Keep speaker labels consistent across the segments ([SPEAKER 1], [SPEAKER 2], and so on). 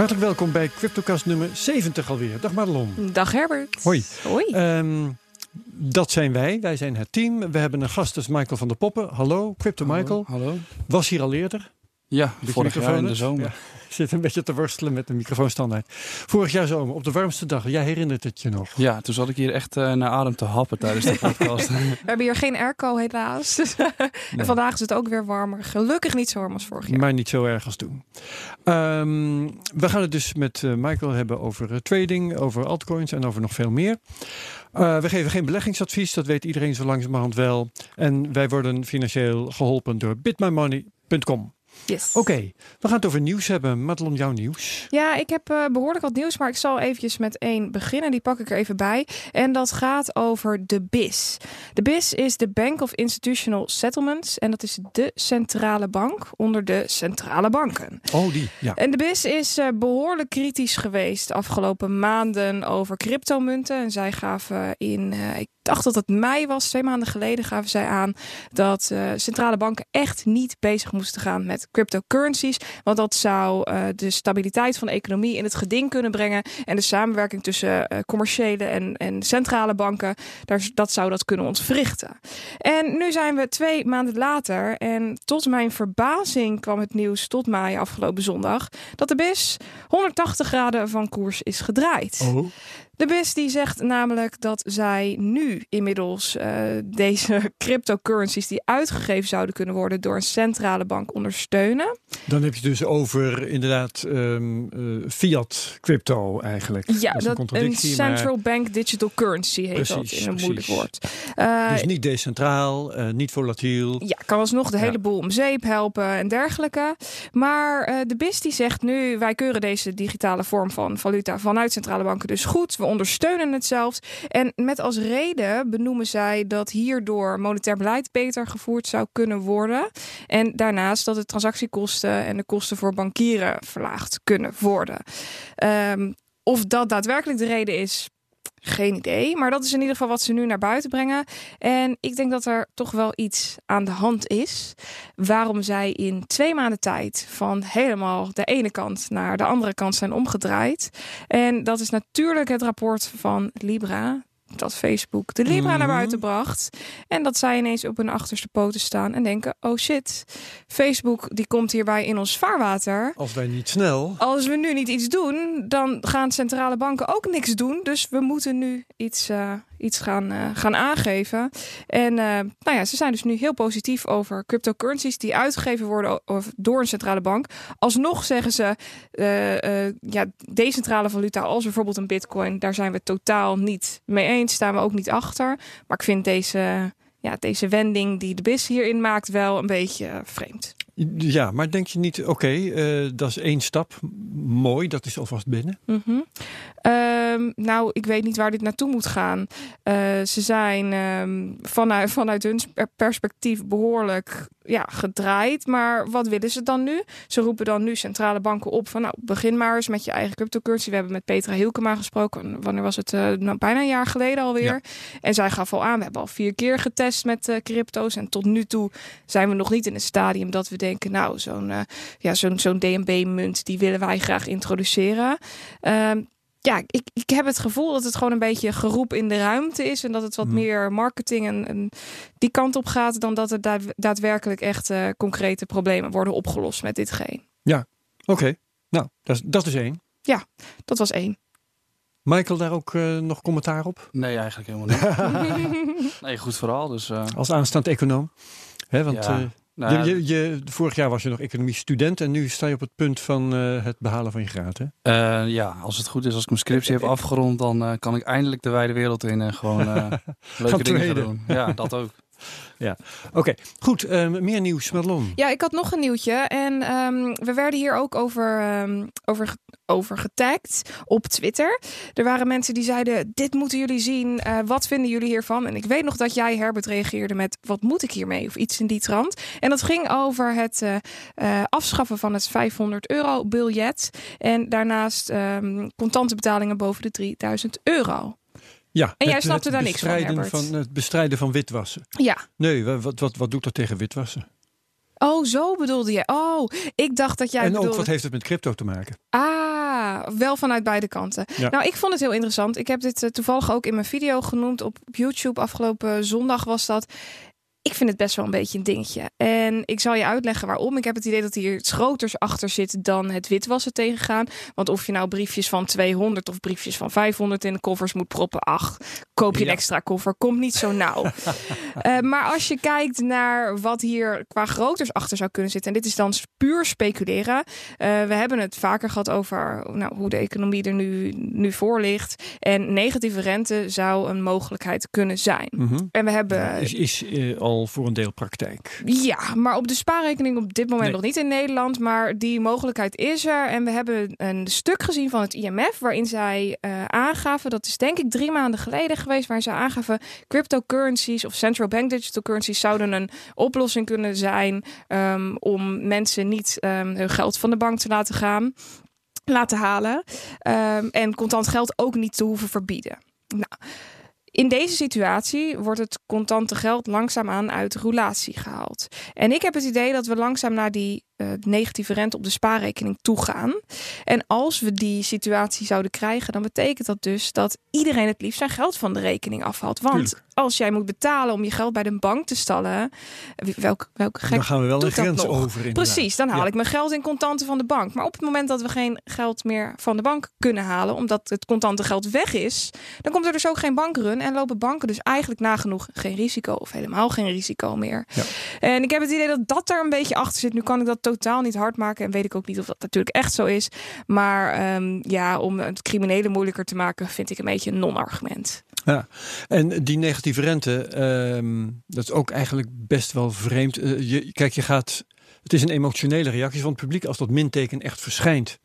[SPEAKER 1] Hartelijk welkom bij CryptoCast nummer 70 alweer. Dag Madelon.
[SPEAKER 2] Dag Herbert.
[SPEAKER 1] Hoi.
[SPEAKER 2] Hoi.
[SPEAKER 1] Ehm, dat zijn wij. Wij zijn het team. We hebben een gast, dat is Michael van der Poppen. Hallo, Crypto Michael.
[SPEAKER 3] Hallo.
[SPEAKER 1] Was hier al eerder.
[SPEAKER 3] Ja, vorig jaar in de
[SPEAKER 1] microfoon
[SPEAKER 3] zomer.
[SPEAKER 1] Ja, zit een beetje te worstelen met de microfoonstandaard. Vorig jaar zomer, op de warmste dag. Jij herinnert het je nog.
[SPEAKER 3] Ja, toen zat ik hier echt eh, naar adem te happen tijdens de podcast.
[SPEAKER 2] We hebben hier geen airco helaas. Dus, En vandaag is het ook weer warmer. Gelukkig niet zo warm als vorig jaar.
[SPEAKER 1] Maar niet zo erg als toen. Ehm, we gaan het dus met eh, Michael hebben over eh, trading, over altcoins en over nog veel meer. Eh, we geven geen beleggingsadvies, dat weet iedereen zo langzamerhand wel. En wij worden financieel geholpen door bitmymoney.com.
[SPEAKER 2] Yes.
[SPEAKER 1] Oké, we gaan het over nieuws hebben. Madelon, jouw nieuws.
[SPEAKER 2] Ja, ik heb eh, behoorlijk wat nieuws, maar ik zal eventjes met één beginnen. Die pak ik er even bij. En dat gaat over de BIS. De BIS is de Bank of Institutional Settlements. En dat is de centrale bank onder de centrale banken.
[SPEAKER 1] Oh, die. Ja.
[SPEAKER 2] En de BIS is eh, behoorlijk kritisch geweest de afgelopen maanden over cryptomunten. En zij gaven in, eh, ik dacht dat het mei was, twee maanden geleden, gaven zij aan dat centrale banken echt niet bezig moesten gaan met cryptocurrencies. Want dat zou eh, de stabiliteit van de economie in het geding kunnen brengen. En de samenwerking tussen eh, commerciële en, en centrale banken, daar, dat zou dat kunnen ontwrichten. En nu zijn we twee maanden later. En tot mijn verbazing kwam het nieuws tot mij afgelopen zondag. Dat de BIS 180 graden van koers is gedraaid.
[SPEAKER 1] Oh.
[SPEAKER 2] De BIS die zegt namelijk dat zij nu inmiddels eh, deze cryptocurrencies die uitgegeven zouden kunnen worden door een centrale bank ondersteunen.
[SPEAKER 1] Dan heb je dus over inderdaad ehm, eh, fiat crypto eigenlijk.
[SPEAKER 2] Ja,
[SPEAKER 1] dat is een
[SPEAKER 2] een
[SPEAKER 1] maar
[SPEAKER 2] central bank digital currency heet dat in een moeilijk woord. Eh,
[SPEAKER 1] dus niet decentraal, eh, niet volatiel.
[SPEAKER 2] Ja, kan alsnog de
[SPEAKER 1] Ja.
[SPEAKER 2] hele boel om zeep helpen en dergelijke. Maar eh, de BIS die zegt nu, wij keuren deze digitale vorm van valuta vanuit centrale banken dus goed. We ondersteunen het zelfs. En met als reden benoemen zij dat hierdoor monetair beleid beter gevoerd zou kunnen worden. En daarnaast dat de transactiekosten en de kosten voor bankieren verlaagd kunnen worden. Ehm, of dat daadwerkelijk de reden is, geen idee. Maar dat is in ieder geval wat ze nu naar buiten brengen. En ik denk dat er toch wel iets aan de hand is. Waarom zij in twee maanden tijd van helemaal de ene kant naar de andere kant zijn omgedraaid. En dat is natuurlijk het rapport van Libra. Dat Facebook de Libra naar
[SPEAKER 1] Mhm.
[SPEAKER 2] buiten bracht. En dat zij ineens op hun achterste poten staan en denken: oh shit, Facebook die komt hierbij in ons vaarwater.
[SPEAKER 1] Als wij niet snel.
[SPEAKER 2] Als we nu niet iets doen, dan gaan centrale banken ook niks doen. Dus we moeten nu iets, eh, iets gaan, eh, gaan aangeven. En eh, nou ja, ze zijn dus nu heel positief over cryptocurrencies die uitgegeven worden of door een centrale bank. Alsnog zeggen ze, eh, ja, decentrale valuta als bijvoorbeeld een bitcoin, daar zijn we totaal niet mee eens. Staan we ook niet achter. Maar ik vind deze, ja, deze wending die de BIS hierin maakt wel een beetje vreemd.
[SPEAKER 1] Ja, maar denk je niet, oké, eh, dat is één stap. Mooi, dat is alvast binnen.
[SPEAKER 2] Mhm. Ehm, nou, ik weet niet waar dit naartoe moet gaan. Eh, ze zijn ehm, vanuit, hun per- perspectief behoorlijk ja, gedraaid. Maar wat willen ze dan nu? Ze roepen dan nu centrale banken op van nou, begin maar eens met je eigen cryptocurrency. We hebben met Petra Hielkema gesproken. Wanneer was het? Eh, nou, bijna een jaar geleden alweer.
[SPEAKER 1] Ja.
[SPEAKER 2] En zij gaf al aan, we hebben al vier keer getest met eh, crypto's. En tot nu toe zijn we nog niet in het stadium dat we denken, nou, zo'n eh, ja, zo'n zo'n DNB-munt, die willen wij graag introduceren. Ehm, ja, ik, ik heb het gevoel dat het gewoon een beetje geroep in de ruimte is. En dat het wat
[SPEAKER 1] Hmm.
[SPEAKER 2] meer marketing en, en die kant op gaat. Dan dat er daad- daadwerkelijk echt eh, concrete problemen worden opgelost met ditgene.
[SPEAKER 1] Oké, nou, dat is, dat is één.
[SPEAKER 2] Dat was één.
[SPEAKER 1] Michael, daar ook eh, nog commentaar op?
[SPEAKER 3] Nee, eigenlijk helemaal niet. Nee, goed verhaal. Dus, eh,
[SPEAKER 1] Als aanstaand econoom. Hè, want
[SPEAKER 3] Ja,
[SPEAKER 1] eh,
[SPEAKER 3] nou
[SPEAKER 1] je, vorig jaar was je nog economie student en nu sta je op het punt van eh, het behalen van je graad. Hè?
[SPEAKER 3] eh, ja, als het goed is, als ik mijn scriptie heb afgerond, dan eh, kan ik eindelijk de wijde wereld in en gewoon leuke dingen doen. Ja, dat ook.
[SPEAKER 1] Oké, goed. eh, meer nieuws, Madelon.
[SPEAKER 2] Ja, ik had nog een nieuwtje. En ehm, we werden hier ook over, ehm, over, over getagd op Twitter. Er waren mensen die zeiden: Dit moeten jullie zien. Eh, wat vinden jullie hiervan? En ik weet nog dat jij, Herbert, reageerde met: Wat moet ik hiermee? Of iets in die trant. En dat ging over het eh, eh, afschaffen van het 500 euro biljet. En daarnaast ehm, contante betalingen boven de 3000 euro.
[SPEAKER 1] Ja,
[SPEAKER 2] En jij snapte daar niks van, Herbert.
[SPEAKER 1] van Het bestrijden van witwassen.
[SPEAKER 2] Ja.
[SPEAKER 1] Nee, wa- wat, wat, wat doet dat tegen witwassen?
[SPEAKER 2] Oh, zo bedoelde je. Oh, ik dacht dat jij
[SPEAKER 1] en
[SPEAKER 2] bedoelde...
[SPEAKER 1] ook wat heeft het met crypto te maken?
[SPEAKER 2] Ah, wel vanuit beide kanten. Nou, ik vond het heel interessant. Ik heb dit toevallig ook in mijn video genoemd op YouTube. Afgelopen zondag was dat ik vind het best wel een beetje een dingetje. En ik zal je uitleggen waarom. Ik heb het idee dat hier iets groters achter zit dan het witwassen tegengaan. Want of je nou briefjes van 200 of briefjes van 500 in de koffers moet proppen, ach, koop je een extra koffer. Komt niet zo nauw. uh, maar als je kijkt naar wat hier qua groters achter zou kunnen zitten. En dit is dan puur speculeren. Uh, we hebben het vaker gehad over nou, hoe de economie er nu, nu voor ligt. En negatieve rente zou een mogelijkheid kunnen zijn.
[SPEAKER 1] Mhm.
[SPEAKER 2] En we hebben.
[SPEAKER 1] Is, is uh, al voor een deel praktijk.
[SPEAKER 2] Ja, maar op de spaarrekening op dit moment nog niet in Nederland. Maar die mogelijkheid is er. En we hebben een stuk gezien van het IMF waarin zij uh, aangaven, dat is denk ik drie maanden geleden geweest, waar ze aangaven cryptocurrencies of central bank digital currencies zouden een oplossing kunnen zijn um, om mensen niet um, hun geld van de bank te laten gaan, laten halen. Um, en contant geld ook niet te hoeven verbieden. Nou, in deze situatie wordt het contante geld langzaamaan uit roulatie gehaald. En ik heb het idee dat we langzaam naar die negatieve rente op de spaarrekening toegaan. En als we die situatie zouden krijgen, dan betekent dat dus dat iedereen het liefst zijn geld van de rekening afhaalt. Want
[SPEAKER 1] Tuurlijk.
[SPEAKER 2] als jij moet betalen om je geld bij de bank te stallen, welke, welke gek
[SPEAKER 1] Dan gaan we wel een grens
[SPEAKER 2] nog?
[SPEAKER 1] over. inderdaad.
[SPEAKER 2] Precies, dan haal
[SPEAKER 1] Ja.
[SPEAKER 2] ik mijn geld in contanten van de bank. Maar op het moment dat we geen geld meer van de bank kunnen halen, omdat het contante geld weg is, dan komt er dus ook geen bankrun en lopen banken dus eigenlijk nagenoeg geen risico of helemaal geen risico meer.
[SPEAKER 1] Ja.
[SPEAKER 2] En ik heb het idee dat dat er een beetje achter zit. Nu kan ik dat totaal niet hard maken en weet ik ook niet of dat natuurlijk echt zo is. Maar ehm, ja, om het criminele moeilijker te maken, vind ik een beetje een non-argument.
[SPEAKER 1] Ja, en die negatieve rente, ehm, dat is ook eigenlijk best wel vreemd. Eh, je, kijk, je gaat. Het is een emotionele reactie van het publiek. Als dat minteken echt verschijnt,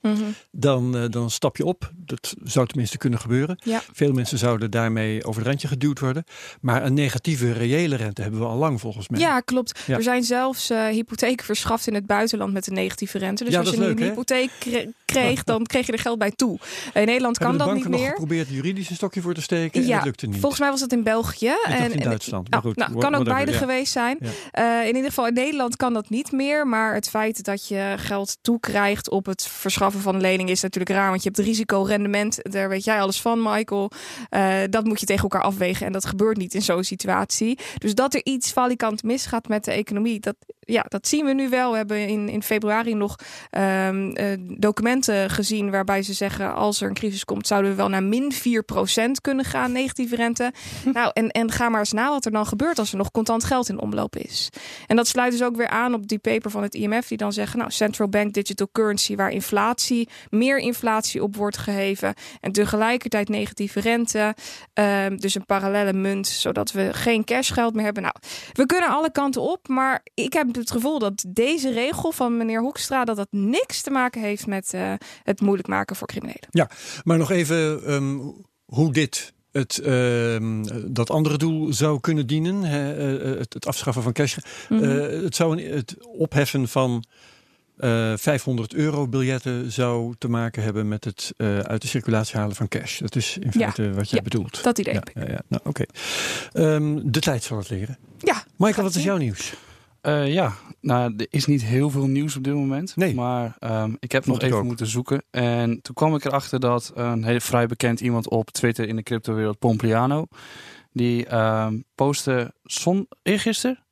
[SPEAKER 1] dan, eh, dan stap je op. Dat zou tenminste kunnen gebeuren.
[SPEAKER 2] Ja.
[SPEAKER 1] Veel mensen zouden daarmee over het randje geduwd worden. Maar een negatieve reële rente hebben we al lang volgens mij.
[SPEAKER 2] Ja, klopt.
[SPEAKER 1] Ja.
[SPEAKER 2] Er zijn zelfs eh, hypotheken verschaft in het buitenland met een negatieve rente. Dus
[SPEAKER 1] Ja,
[SPEAKER 2] als je
[SPEAKER 1] is
[SPEAKER 2] een
[SPEAKER 1] hè?
[SPEAKER 2] hypotheek kre- kreeg, dan kreeg je er geld bij toe. In Nederland kan
[SPEAKER 1] hebben
[SPEAKER 2] dat niet meer.
[SPEAKER 1] geprobeerd juridisch een stokje voor te steken? en
[SPEAKER 2] Ja,
[SPEAKER 1] dat lukte niet.
[SPEAKER 2] Volgens mij was dat in België. en,
[SPEAKER 1] in
[SPEAKER 2] en-
[SPEAKER 1] Duitsland, maar
[SPEAKER 2] Nou, nou, kan ook beide geweest zijn. Eh, in ieder geval in Nederland kan dat niet meer. Maar het feit dat je geld toekrijgt op het verschaffen van lening is natuurlijk raar. Want je hebt risico, rendement. Daar weet jij alles van, Michael. Eh, dat moet je tegen elkaar afwegen. En dat gebeurt niet in zo'n situatie. Dus dat er iets valikant misgaat met de economie. Dat, ja, dat zien we nu wel. We hebben in, in februari nog ehm, eh, documenten gezien waarbij ze zeggen als er een crisis komt, zouden we wel naar min 4% kunnen gaan, negatieve rente. nou, en, en ga maar eens na wat er dan gebeurt als er nog contant geld in omloop is. En dat sluit dus ook weer aan op die paper van het IMF, die dan zeggen, nou, central bank digital currency, waar inflatie, meer inflatie op wordt geheven en tegelijkertijd negatieve rente. Ehm, dus een parallele munt, zodat we geen cashgeld meer hebben. Nou, we kunnen alle kanten op, maar ik heb het gevoel dat deze regel van meneer Hoekstra, dat dat niks te maken heeft met eh, het moeilijk maken voor criminelen.
[SPEAKER 1] Maar nog even ehm, hoe dit het, ehm, dat andere doel zou kunnen dienen. Hè, eh, het, het afschaffen van cash.
[SPEAKER 2] Mhm.
[SPEAKER 1] Eh, het zou een, het opheffen van eh 500 euro biljetten zou te maken hebben met het eh, uit de circulatie halen van cash. Dat is in
[SPEAKER 2] Ja.
[SPEAKER 1] feite wat jij
[SPEAKER 2] Ja,
[SPEAKER 1] bedoelt.
[SPEAKER 2] dat idee
[SPEAKER 1] ja,
[SPEAKER 2] heb ik.
[SPEAKER 1] ja, ja. Nou, oké. Ehm, de tijd zal het leren.
[SPEAKER 2] Ja,
[SPEAKER 1] Michael, wat is jouw nieuws?
[SPEAKER 3] Eh, ja, nou, er is niet heel veel nieuws op dit moment.
[SPEAKER 1] Nee.
[SPEAKER 3] Maar ehm, ik heb
[SPEAKER 1] Vond
[SPEAKER 3] nog
[SPEAKER 1] ik
[SPEAKER 3] even
[SPEAKER 1] ook.
[SPEAKER 3] moeten zoeken. En toen kwam ik erachter dat een heel vrij bekend iemand op Twitter in de cryptowereld, Pompliano, die ehm postte zon, eergisteren?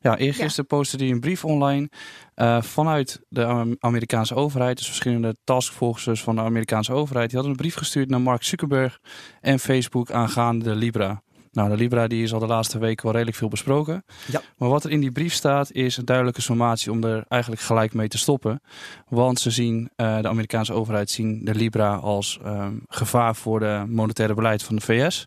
[SPEAKER 3] Ja, eergisteren postte hij een brief online eh, vanuit de Am- Amerikaanse overheid. Dus verschillende taskforces van de Amerikaanse overheid. Die hadden een brief gestuurd naar Mark Zuckerberg en Facebook aangaande de Libra. Nou, de Libra die is al de laatste weken wel redelijk veel besproken.
[SPEAKER 1] Ja.
[SPEAKER 3] Maar wat er in die brief staat is een duidelijke sommatie om er eigenlijk gelijk mee te stoppen. Want ze zien, eh, de Amerikaanse overheid zien de Libra als ehm, gevaar voor de monetaire beleid van de VS.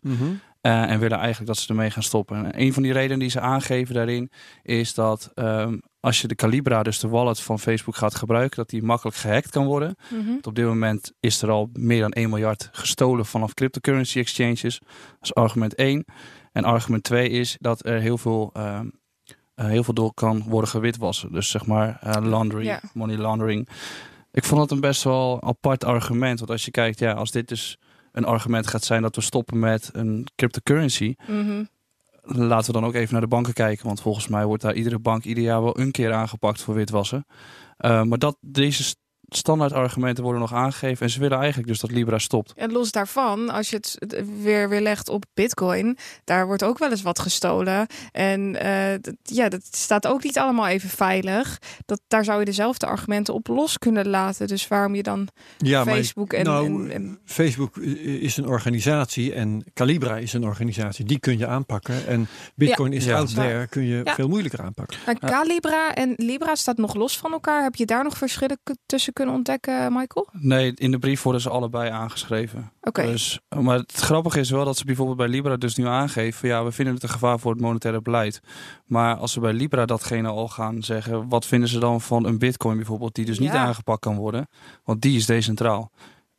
[SPEAKER 3] Eh, en willen eigenlijk dat ze ermee gaan stoppen. En een van die redenen die ze aangeven daarin is dat ehm, als je de Calibra, dus de wallet van Facebook, gaat gebruiken, dat die makkelijk gehackt kan worden.
[SPEAKER 2] Mhm.
[SPEAKER 3] Op dit moment is er al meer dan 1 miljard gestolen vanaf cryptocurrency exchanges. Dat is argument 1. En argument 2 is dat er heel veel, ehm, eh, heel veel door kan worden gewitwassen. Dus zeg maar eh, laundering, money laundering. Ik vond dat een best wel apart argument. Want als je kijkt, ja, als dit dus een argument gaat zijn dat we stoppen met een cryptocurrency.
[SPEAKER 2] Mhm.
[SPEAKER 3] Laten we dan ook even naar de banken kijken. Want volgens mij wordt daar iedere bank ieder jaar wel een keer aangepakt voor witwassen. Eh, maar dat, deze, standaard argumenten worden nog aangegeven. En ze willen eigenlijk dus dat Libra stopt.
[SPEAKER 2] En los daarvan, als je het weer, weer legt op Bitcoin, daar wordt ook wel eens wat gestolen. En uh, dat, ja, dat staat ook niet allemaal even veilig. Dat, daar zou je dezelfde argumenten op los kunnen laten. Dus waarom je dan ja, Facebook en,
[SPEAKER 1] nou, en, Facebook is een organisatie en Calibra is een organisatie. Die kun je aanpakken. En Bitcoin is out there, kun je veel moeilijker aanpakken.
[SPEAKER 2] Maar Calibra en Libra staat nog los van elkaar. Heb je daar nog verschillen tussen kunnen ontdekken, Michael?
[SPEAKER 3] Nee, in de brief worden ze allebei aangeschreven. Oké. Dus, maar het grappige is wel dat ze bijvoorbeeld bij Libra dus nu aangeven... ja, we vinden het een gevaar voor het monetaire beleid. Maar als ze bij Libra datgene al gaan zeggen... wat vinden ze dan van een bitcoin bijvoorbeeld... die dus niet aangepakt kan worden? Want die is decentraal.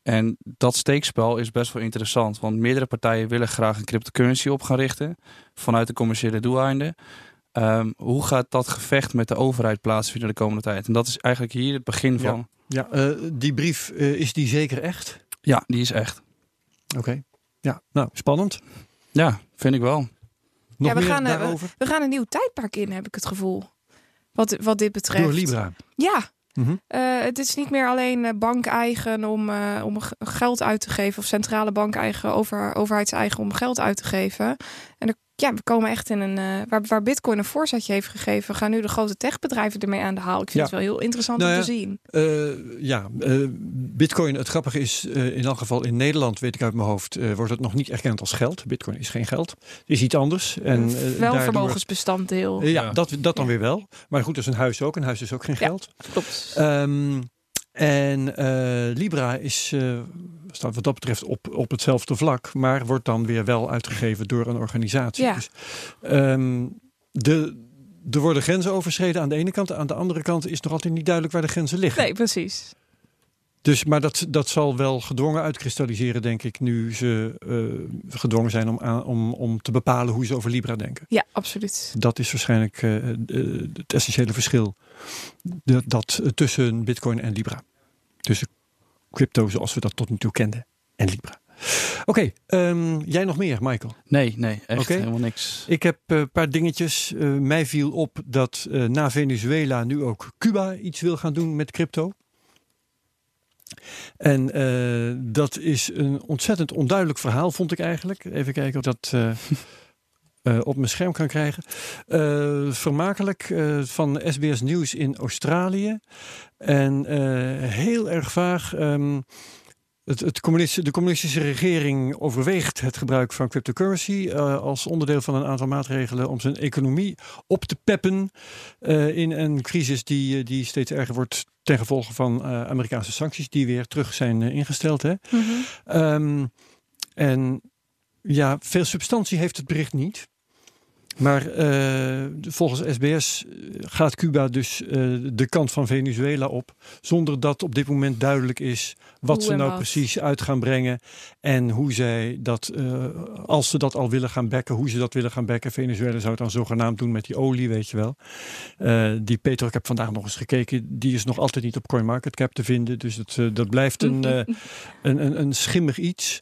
[SPEAKER 3] En dat steekspel is best wel interessant. Want meerdere partijen willen graag een cryptocurrency op gaan richten... vanuit de commerciële doeleinden... Um, hoe gaat dat gevecht met de overheid plaatsvinden de komende tijd? En dat is eigenlijk hier het begin van.
[SPEAKER 1] Ja, uh, die brief, uh, is die zeker echt?
[SPEAKER 3] Ja, die is echt.
[SPEAKER 1] Oké. Ja, nou, spannend.
[SPEAKER 3] Ja, vind ik wel.
[SPEAKER 1] Nog
[SPEAKER 2] ja, we
[SPEAKER 1] meer
[SPEAKER 2] gaan, uh,
[SPEAKER 1] daarover?
[SPEAKER 2] We, we, gaan een nieuw tijdperk in, heb ik het gevoel. Wat, wat dit betreft.
[SPEAKER 1] Door Libra.
[SPEAKER 2] Ja. Mm -hmm. het is niet meer alleen bank-eigen om, om geld uit te geven, of centrale bank-eigen, over, overheidseigen om geld uit te geven. En er ja, we komen echt in een. Uh, waar, waar Bitcoin een voorzetje heeft gegeven, gaan nu de grote techbedrijven ermee aan de haal. Ik vind het wel heel interessant nou om te zien.
[SPEAKER 1] Uh, ja, uh, Bitcoin, het grappige is, in elk geval in Nederland, weet ik uit mijn hoofd, wordt het nog niet erkend als geld. Bitcoin is geen geld. Het is iets anders. En,
[SPEAKER 2] wel daardoor, vermogensbestanddeel.
[SPEAKER 1] ja, dat, dat dan weer wel. Maar goed, dat is een huis ook. Een huis is ook geen geld.
[SPEAKER 2] klopt.
[SPEAKER 1] Um, en Libra is staat wat dat betreft op, op hetzelfde vlak, maar wordt dan weer wel uitgegeven door een organisatie.
[SPEAKER 2] Ja.
[SPEAKER 1] Dus, um, de, er worden grenzen overschreden aan de ene kant. Aan de andere kant is nog altijd niet duidelijk waar de grenzen liggen.
[SPEAKER 2] Nee, precies.
[SPEAKER 1] Dus, maar dat, dat zal wel gedwongen uitkristalliseren, denk ik, nu ze uh, gedwongen zijn om, aan, om, om te bepalen hoe ze over Libra denken.
[SPEAKER 2] Ja, absoluut.
[SPEAKER 1] Dat is waarschijnlijk uh, uh, het essentiële verschil dat, tussen Bitcoin en Libra. Tussen crypto zoals we dat tot nu toe kenden en Libra. Oké, okay, um, jij nog meer, Michael?
[SPEAKER 3] Nee, nee, echt okay. helemaal niks.
[SPEAKER 1] Ik heb een uh, paar dingetjes. Uh, mij viel op dat uh, na Venezuela nu ook Cuba iets wil gaan doen met crypto. En dat is een ontzettend onduidelijk verhaal, vond ik eigenlijk. Even kijken of dat uh, op mijn scherm kan krijgen. Vermakelijk van SBS Nieuws in Australië. En heel erg vaag. Um, het, het communistische, de communistische regering overweegt het gebruik van cryptocurrency als onderdeel van een aantal maatregelen om zijn economie op te peppen in een crisis die, die steeds erger wordt ten gevolge van Amerikaanse sancties die weer terug zijn ingesteld. Hè? Mm -hmm. um, en ja, veel substantie heeft het bericht niet. Maar uh, volgens SBS gaat Cuba dus uh, de kant van Venezuela op. Zonder dat op dit moment duidelijk is wat ze nou wat. precies uit gaan brengen. En hoe zij dat, uh, als ze dat al willen gaan bekken, hoe ze dat willen gaan bekken. Venezuela zou het dan zogenaamd doen met die olie, weet je wel. die Petro, ik heb vandaag nog eens gekeken, die is nog altijd niet op CoinMarketCap te vinden. Dus dat, dat blijft een, een, een, een schimmig iets.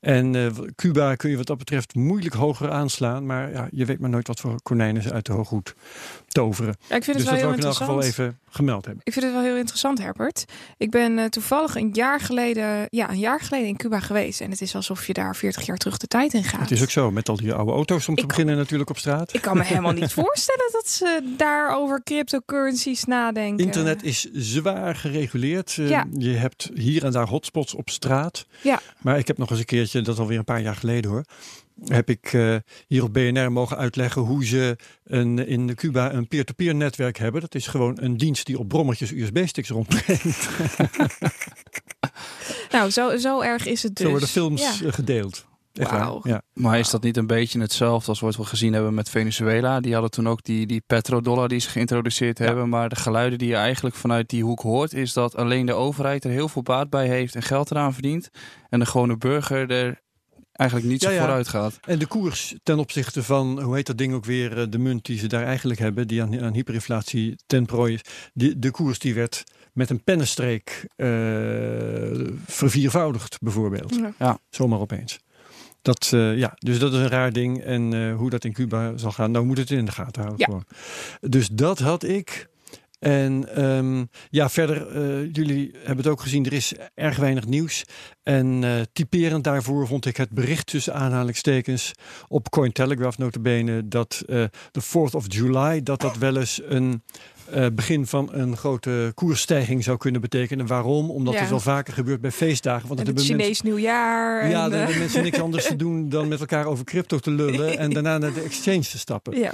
[SPEAKER 1] En uh, Cuba kun je wat dat betreft moeilijk hoger aanslaan. Maar ja, je weet maar nooit wat voor konijnen ze uit de hooghoed toveren.
[SPEAKER 2] Ja, ik vind
[SPEAKER 1] dus
[SPEAKER 2] het wel
[SPEAKER 1] dat
[SPEAKER 2] heel
[SPEAKER 1] ik in elk geval even gemeld hebben.
[SPEAKER 2] Ik vind het wel heel interessant, Herbert. Ik ben uh, toevallig een jaar geleden, ja, een jaar geleden in Cuba geweest. En het is alsof je daar 40 jaar terug de tijd in gaat.
[SPEAKER 1] Het is ook zo, met al die oude auto's om te
[SPEAKER 2] ik
[SPEAKER 1] beginnen kan, natuurlijk op straat.
[SPEAKER 2] Ik kan me helemaal niet voorstellen dat ze daar over cryptocurrencies nadenken.
[SPEAKER 1] Internet is zwaar gereguleerd. Uh, ja. Je hebt hier en daar hotspots op straat.
[SPEAKER 2] Ja.
[SPEAKER 1] Maar ik heb nog eens een keertje, dat alweer een paar jaar geleden hoor heb ik uh, hier op BNR mogen uitleggen hoe ze een, in Cuba een peer-to-peer -peer netwerk hebben. Dat is gewoon een dienst die op brommertjes USB-sticks rondbrengt.
[SPEAKER 2] nou, zo, zo erg is het dus.
[SPEAKER 1] Zo worden films ja. gedeeld.
[SPEAKER 2] Wow.
[SPEAKER 1] Ja.
[SPEAKER 3] Maar is dat niet een beetje hetzelfde als wat we gezien hebben met Venezuela? Die hadden toen ook die, die petrodollar die ze geïntroduceerd ja. hebben. Maar de geluiden die je eigenlijk vanuit die hoek hoort, is dat alleen de overheid er heel veel baat bij heeft en geld eraan verdient. En de gewone burger er eigenlijk niet zo ja, vooruit gaat.
[SPEAKER 1] En de koers ten opzichte van, hoe heet dat ding ook weer, de munt die ze daar eigenlijk hebben, die aan, aan hyperinflatie ten prooi is. Die, de koers die werd met een pennenstreek uh, verviervoudigd bijvoorbeeld.
[SPEAKER 2] Ja.
[SPEAKER 1] ja. Zomaar opeens. Dat, uh, ja, dus dat is een raar ding. En uh, hoe dat in Cuba zal gaan, nou moet het in de gaten houden.
[SPEAKER 2] Ja.
[SPEAKER 1] Dus dat had ik En ehm, ja, verder, eh, jullie hebben het ook gezien, er is erg weinig nieuws. En uh, typerend daarvoor vond ik het bericht tussen aanhalingstekens op Cointelegraph notabene dat uh, de 4th of July, dat dat wel eens een begin van een grote koersstijging zou kunnen betekenen. Waarom? Omdat ja. het wel vaker gebeurt bij feestdagen.
[SPEAKER 2] Want het, het Chinees mensen, nieuwjaar.
[SPEAKER 1] Ja, dan hebben mensen niks anders te doen dan met elkaar over crypto te lullen en daarna naar de exchange te stappen.
[SPEAKER 2] Ja.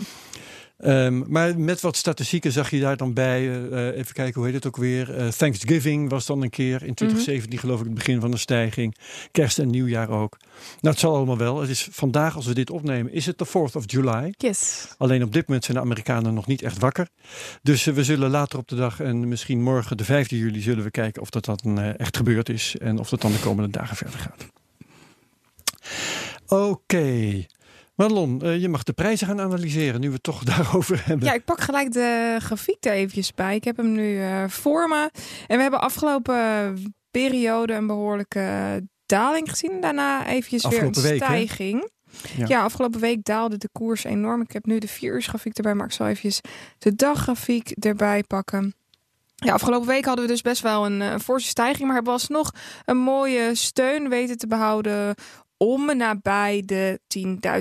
[SPEAKER 1] Um, maar met wat statistieken zag je daar dan bij. Uh, even kijken, hoe heet het ook weer? Uh, Thanksgiving was dan een keer in 2017, mm -hmm. geloof ik, het begin van de stijging. Kerst en nieuwjaar ook. Nou, het zal allemaal wel. Het is vandaag, als we dit opnemen, is het de 4th of July.
[SPEAKER 2] Yes.
[SPEAKER 1] Alleen op dit moment zijn de Amerikanen nog niet echt wakker. Dus uh, we zullen later op de dag en misschien morgen, de 5e juli, zullen we kijken of dat dan echt gebeurd is. En of dat dan de komende dagen verder gaat. Oké. Okay. Madelon, uh, je mag de prijzen gaan analyseren nu we het toch daarover hebben.
[SPEAKER 2] Ja, ik pak gelijk de grafiek er eventjes bij. Ik heb hem nu uh, voor me. En we hebben afgelopen periode een behoorlijke daling gezien. Daarna eventjes afgelopen weer een stijging. ja. ja. afgelopen week daalde de koers enorm. Ik heb nu de 4 uur grafiek erbij, maar ik zal eventjes de daggrafiek erbij pakken. Ja, afgelopen week hadden we dus best wel een, een forse stijging, maar er was nog een mooie steun weten te behouden om nabij de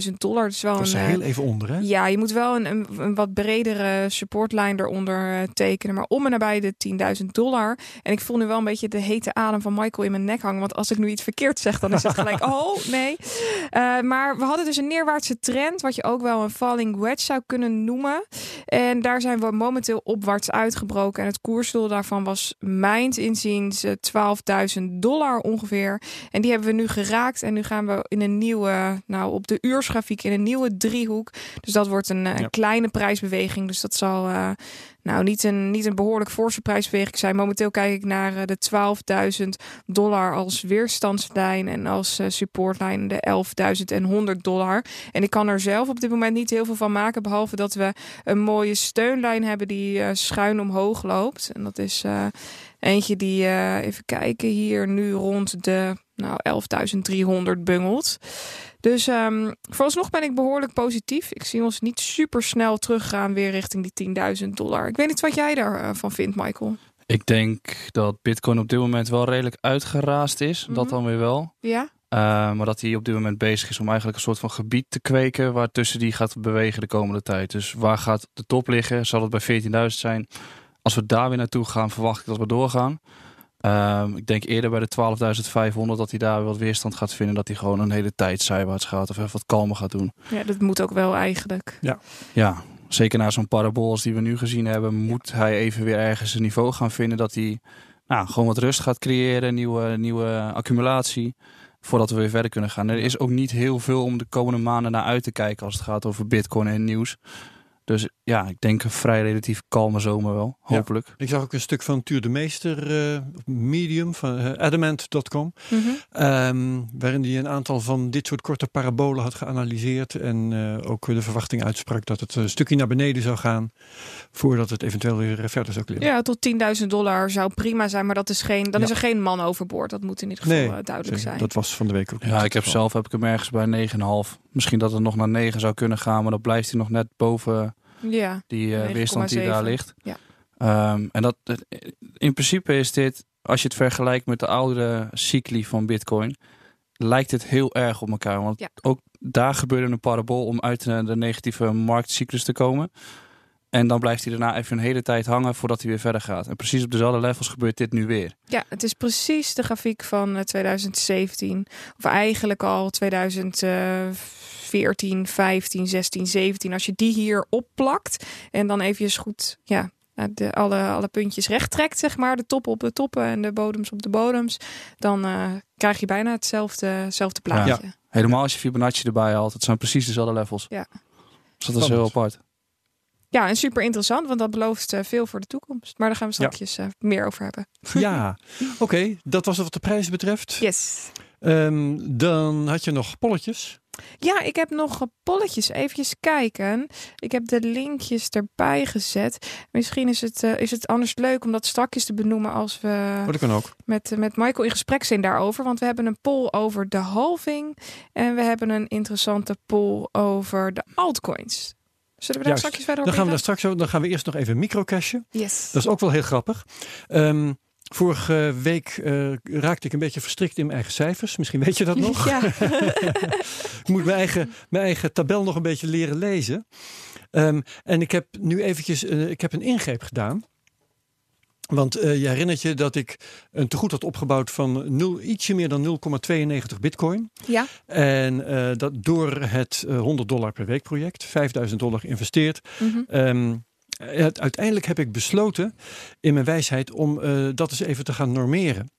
[SPEAKER 2] 10.000 dollar. Dat is wel
[SPEAKER 1] dat is
[SPEAKER 2] een,
[SPEAKER 1] heel even onder, hè?
[SPEAKER 2] Ja, je moet wel een, een, een wat bredere supportlijn eronder uh, tekenen. Maar om en nabij de 10.000 dollar. En ik voel nu wel een beetje de hete adem van Michael in mijn nek hangen. Want als ik nu iets verkeerd zeg, dan is het gelijk, oh nee. Uh, maar we hadden dus een neerwaartse trend, wat je ook wel een falling wedge zou kunnen noemen. En daar zijn we momenteel opwaarts uitgebroken. En het koersdoel daarvan was mijns inziens 12.000 eh, dollar ongeveer. En die hebben we nu geraakt. En nu gaan we in een nieuwe, nou op de uursgrafiek in een nieuwe driehoek. Dus dat wordt een, een kleine prijsbeweging. Dus dat zal uh, nou niet een, niet een behoorlijk forse prijsbeweging zijn. Momenteel kijk ik naar uh, de 12.000 dollar als weerstandslijn en als uh, supportlijn de 11.100 dollar. En ik kan er zelf op dit moment niet heel veel van maken, behalve dat we een mooie steunlijn hebben die schuin omhoog loopt. En dat is eentje die, even kijken, hier nu rond de nou, 11.300 bungelt. Dus um, vooralsnog ben ik behoorlijk positief. Ik zie ons niet super snel teruggaan weer richting die 10.000 dollar. Ik weet niet wat jij daarvan uh, vindt, Michael.
[SPEAKER 3] Ik denk dat Bitcoin op dit moment wel redelijk uitgeraasd is. Dat mhm. dan weer wel.
[SPEAKER 2] Ja.
[SPEAKER 3] Uh, maar dat hij op dit moment bezig is om eigenlijk een soort van gebied te kweken. Waartussen die gaat bewegen de komende tijd. Dus waar gaat de top liggen? Zal het bij 14.000 zijn? Als we daar weer naartoe gaan, verwacht ik dat we doorgaan. Um, ik denk eerder bij de 12.500 dat hij daar wat weerstand gaat vinden. Dat hij gewoon een hele tijd zijwaarts gaat of even wat kalmer gaat doen.
[SPEAKER 2] Ja, dat moet ook wel eigenlijk.
[SPEAKER 1] Ja,
[SPEAKER 3] ja zeker na zo'n parabool als die we nu gezien hebben, moet hij even weer ergens een niveau gaan vinden dat hij nou, gewoon wat rust gaat creëren, nieuwe, nieuwe accumulatie. Voordat we weer verder kunnen gaan. Er is ook niet heel veel om de komende maanden naar uit te kijken als het gaat over Bitcoin en nieuws. Dus ja, ik denk een vrij relatief kalme zomer wel, hopelijk.
[SPEAKER 1] Ja. Ik zag ook een stuk van Tuur de Meester, uh, Medium, van uh, adamant.com. Mm -hmm. um, waarin hij een aantal van dit soort korte parabolen had geanalyseerd. En uh, ook de verwachting uitsprak dat het een stukje naar beneden zou gaan. Voordat het eventueel weer verder zou klimmen.
[SPEAKER 2] Ja, tot 10.000 dollar zou prima zijn. Maar dat is geen, dan ja. is er geen man overboord. Dat moet in ieder geval nee, duidelijk zijn.
[SPEAKER 1] Dat was van de week ook
[SPEAKER 3] Ja, ik heb zelf heb ik hem ergens bij 9,5. Misschien dat het nog naar 9 zou kunnen gaan. Maar dan blijft hij nog net boven
[SPEAKER 2] ja,
[SPEAKER 3] die uh, weerstand die daar ligt.
[SPEAKER 2] Ja.
[SPEAKER 3] Um, en dat, in principe is dit, als je het vergelijkt met de oudere cycli van Bitcoin, lijkt het heel erg op elkaar. Want
[SPEAKER 2] ja.
[SPEAKER 3] ook daar gebeurde een parabool om uit de, de negatieve marktcyclus te komen. En dan blijft hij daarna even een hele tijd hangen voordat hij weer verder gaat. En precies op dezelfde levels gebeurt dit nu weer.
[SPEAKER 2] Ja, het is precies de grafiek van 2017. Of eigenlijk al 2000. 14, 15, 16, 17. Als je die hier opplakt en dan even goed ja, de, alle, alle puntjes recht trekt, zeg maar. De toppen op de toppen en de bodems op de bodems. Dan uh, krijg je bijna hetzelfde, hetzelfde plaatje.
[SPEAKER 3] Ja. Helemaal als je Fibonacci erbij haalt. Het zijn precies dezelfde levels.
[SPEAKER 2] Ja.
[SPEAKER 3] Dus dat is heel apart.
[SPEAKER 2] Ja, en super interessant, want dat belooft uh, veel voor de toekomst. Maar daar gaan we straks ja. uh, meer over hebben.
[SPEAKER 1] Ja, oké. Okay, dat was wat de prijzen betreft.
[SPEAKER 2] Yes.
[SPEAKER 1] Um, dan had je nog polletjes.
[SPEAKER 2] Ja, ik heb nog polletjes. Even kijken. Ik heb de linkjes erbij gezet. Misschien is het, uh, is het anders leuk om dat strakjes te benoemen als we
[SPEAKER 1] oh, kan ook.
[SPEAKER 2] Met, met Michael in gesprek zijn daarover. Want we hebben een poll over de halving. En we hebben een interessante poll over de altcoins. Zullen we daar straks verder
[SPEAKER 1] Dan gaan we daar straks over. Dan gaan we eerst nog even microcashen.
[SPEAKER 2] Yes.
[SPEAKER 1] Dat is ook wel heel grappig. Ehm, vorige week eh, raakte ik een beetje verstrikt in mijn eigen cijfers. Misschien weet je dat nog.
[SPEAKER 2] Ja.
[SPEAKER 1] ik moet mijn eigen, mijn eigen tabel nog een beetje leren lezen. Ehm, en ik heb nu eventjes eh, ik heb een ingreep gedaan. Want eh, je herinnert je dat ik een tegoed had opgebouwd van 0, ietsje meer dan 0,92 bitcoin.
[SPEAKER 2] ja.
[SPEAKER 1] En eh, dat door het eh, 100 dollar per week project, 5000 dollar geïnvesteerd.
[SPEAKER 2] Mhm.
[SPEAKER 1] Ehm, het- uiteindelijk heb ik besloten in mijn wijsheid om eh, dat eens even te gaan normeren.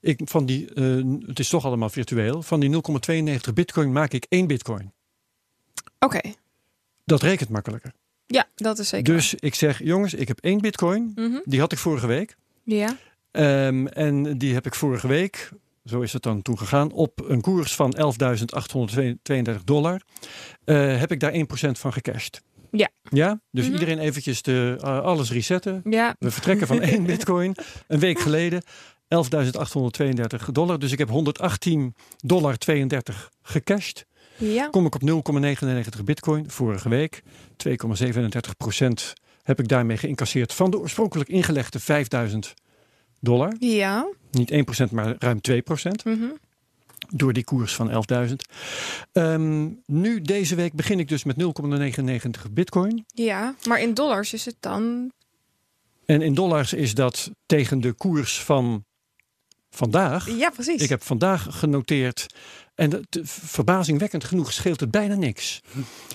[SPEAKER 1] Ik, van die, eh, het is toch allemaal virtueel. Van die 0,92 bitcoin maak ik één bitcoin.
[SPEAKER 2] Oké.
[SPEAKER 1] Dat rekent makkelijker.
[SPEAKER 2] Ja, dat is zeker.
[SPEAKER 1] Dus ik zeg, jongens, ik heb één bitcoin.
[SPEAKER 2] Mhm.
[SPEAKER 1] Die had ik vorige week.
[SPEAKER 2] Ja.
[SPEAKER 1] Ehm, en die heb ik vorige week, zo is het dan toen gegaan, op een koers van 11.832 dollar. eh, heb ik daar 1% van gecashed.
[SPEAKER 2] Ja.
[SPEAKER 1] Ja, dus
[SPEAKER 2] Mhm.
[SPEAKER 1] iedereen eventjes de, alles resetten.
[SPEAKER 2] Ja.
[SPEAKER 1] We vertrekken van één bitcoin een week geleden. 11.832 dollar. Dus ik heb 118 dollar 32 gecashed.
[SPEAKER 2] Ja.
[SPEAKER 1] Kom ik op 0,99 bitcoin vorige week. 2,37 procent heb ik daarmee geïncasseerd van de oorspronkelijk ingelegde 5000 dollar.
[SPEAKER 2] Ja.
[SPEAKER 1] Niet 1 procent, maar ruim 2 procent.
[SPEAKER 2] Mhm.
[SPEAKER 1] Door die koers van 11.000. Ehm, nu deze week begin ik dus met 0,99 bitcoin.
[SPEAKER 2] Ja. Maar in dollars is het dan...
[SPEAKER 1] En in dollars is dat tegen de koers van vandaag.
[SPEAKER 2] Ja, precies.
[SPEAKER 1] Ik heb vandaag genoteerd. En verbazingwekkend genoeg scheelt het bijna niks.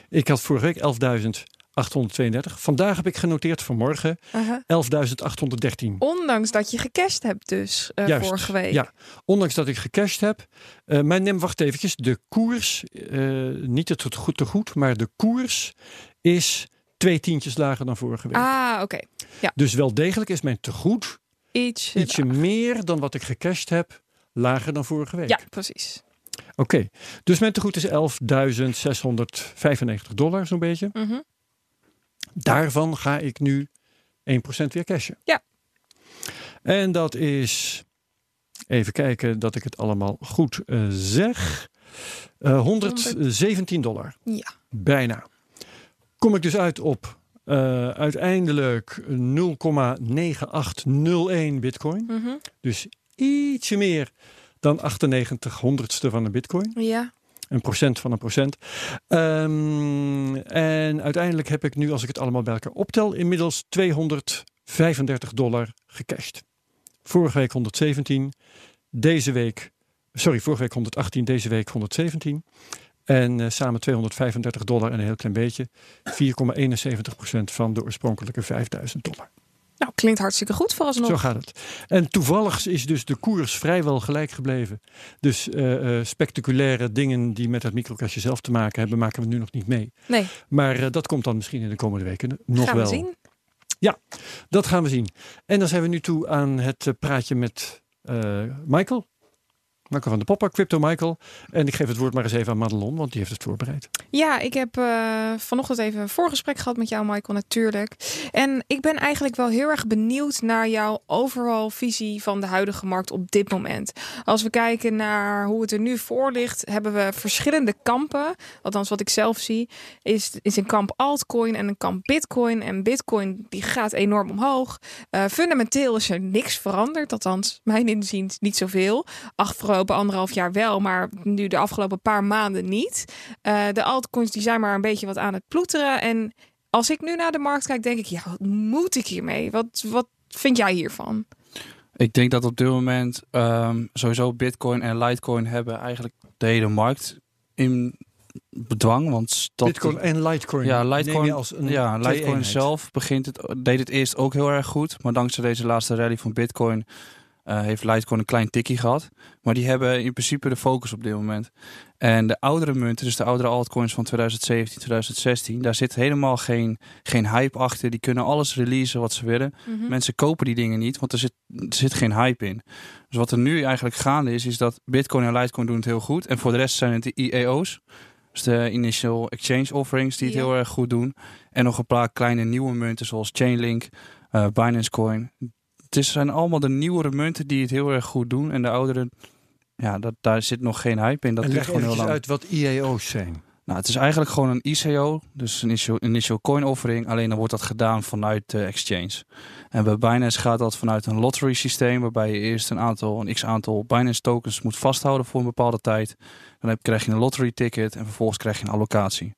[SPEAKER 1] Ik had vorige week 11.832. Vandaag heb ik genoteerd vanmorgen
[SPEAKER 2] Aha.
[SPEAKER 1] 11.813.
[SPEAKER 2] Ondanks dat je gecashed hebt dus eh,
[SPEAKER 1] Juist,
[SPEAKER 2] vorige week.
[SPEAKER 1] Ja, ondanks dat ik gecashed heb. eh maar neem, wacht eventjes. De koers, eh, niet het goed te goed, maar de koers is twee tientjes lager dan vorige week.
[SPEAKER 2] Ah, oké.
[SPEAKER 1] Dus wel degelijk is mijn tegoed
[SPEAKER 2] Iets.
[SPEAKER 1] ietsje meer dan wat ik gecashed heb, lager dan vorige week.
[SPEAKER 2] Ja, precies.
[SPEAKER 1] Oké, dus mijn tegoed is 11.695 dollar zo'n beetje.
[SPEAKER 2] Mhm.
[SPEAKER 1] Daarvan ga ik nu 1% weer cashen.
[SPEAKER 2] Ja.
[SPEAKER 1] En dat is, even kijken dat ik het allemaal goed eh, zeg, Eh 117 dollar.
[SPEAKER 2] Ja.
[SPEAKER 1] Bijna. Kom ik dus uit op eh, uiteindelijk 0,9801 bitcoin.
[SPEAKER 2] Mhm.
[SPEAKER 1] Dus ietsje meer dan 98 honderdste van een bitcoin.
[SPEAKER 2] Ja.
[SPEAKER 1] Een procent van een procent. Ehm, en uiteindelijk heb ik nu, als ik het allemaal bij elkaar optel, inmiddels 235 dollar gecashed. Vorige week 117, deze week, sorry, vorige week 118, deze week 117. En eh, samen 235 dollar en een heel klein beetje. 4,71 procent van de oorspronkelijke 5000 dollar.
[SPEAKER 2] Nou, klinkt hartstikke goed vooralsnog.
[SPEAKER 1] Zo gaat het. En toevallig is dus de koers vrijwel gelijk gebleven. Dus eh, eh, spectaculaire dingen die met het microcashje zelf te maken hebben, maken we nu nog niet mee.
[SPEAKER 2] Nee,
[SPEAKER 1] Maar eh, dat komt dan misschien in de komende weken nog
[SPEAKER 2] gaan
[SPEAKER 1] wel.
[SPEAKER 2] we zien.
[SPEAKER 1] Dat gaan we zien. En dan zijn we nu toe aan het praatje met Michael. Michael van de Popper, Crypto Michael. En ik geef het woord maar eens even aan Madelon, want die heeft het voorbereid.
[SPEAKER 2] Ja, ik heb eh, vanochtend even een voorgesprek gehad met jou, Michael, natuurlijk. En ik ben eigenlijk wel heel erg benieuwd naar jouw overal visie van de huidige markt op dit moment. Als we kijken naar hoe het er nu voor ligt, hebben we verschillende kampen. Althans, wat ik zelf zie, is, is een kamp altcoin en een kamp bitcoin. En bitcoin die gaat enorm omhoog. Eh, fundamenteel is er niks veranderd, althans, mijn inziens niet zoveel. Afgelopen anderhalf jaar wel, maar nu de afgelopen paar maanden niet. Eh, de altcoins die zijn maar een beetje wat aan het ploeteren. En als ik nu naar de markt kijk, denk ik, ja, wat moet ik hiermee? Wat, wat vind jij hiervan?
[SPEAKER 3] Ik denk dat op dit moment ehm, sowieso Bitcoin en Litecoin hebben eigenlijk de hele markt in bedwang. Want dat,
[SPEAKER 1] Bitcoin en Litecoin.
[SPEAKER 3] Ja, Litecoin,
[SPEAKER 1] als een
[SPEAKER 3] ja, Litecoin zelf begint het, deed het eerst ook heel erg goed. Maar dankzij deze laatste rally van Bitcoin eh, heeft Litecoin een klein tikkie gehad. Maar die hebben in principe de focus op dit moment. En de oudere munten, dus de oudere altcoins van 2017, 2016, daar zit helemaal geen, geen hype achter. Die kunnen alles releasen wat ze willen.
[SPEAKER 2] Mhm.
[SPEAKER 3] Mensen kopen die dingen niet, want er zit, er zit geen hype in. Dus wat er nu eigenlijk gaande is, is dat Bitcoin en Litecoin doen het heel goed. En voor de rest zijn het de IEO's. Dus de Initial Exchange Offerings die het heel erg goed doen. En nog een paar kleine nieuwe munten zoals Chainlink, eh, Binance Coin. Het zijn allemaal de nieuwere munten die het heel erg goed doen. En de oudere, ja, dat, daar zit nog geen hype in. Dat
[SPEAKER 1] en leg
[SPEAKER 3] gewoon heel lang.
[SPEAKER 1] uit wat IEO's zijn.
[SPEAKER 3] Nou, het is eigenlijk gewoon een ICO, dus een initial, initial coin offering. Alleen dan wordt dat gedaan vanuit de exchange. En bij Binance gaat dat vanuit een lottery systeem, waarbij je eerst een aantal, een x aantal Binance tokens moet vasthouden voor een bepaalde tijd. Dan heb, krijg je een lottery ticket en vervolgens krijg je een allocatie.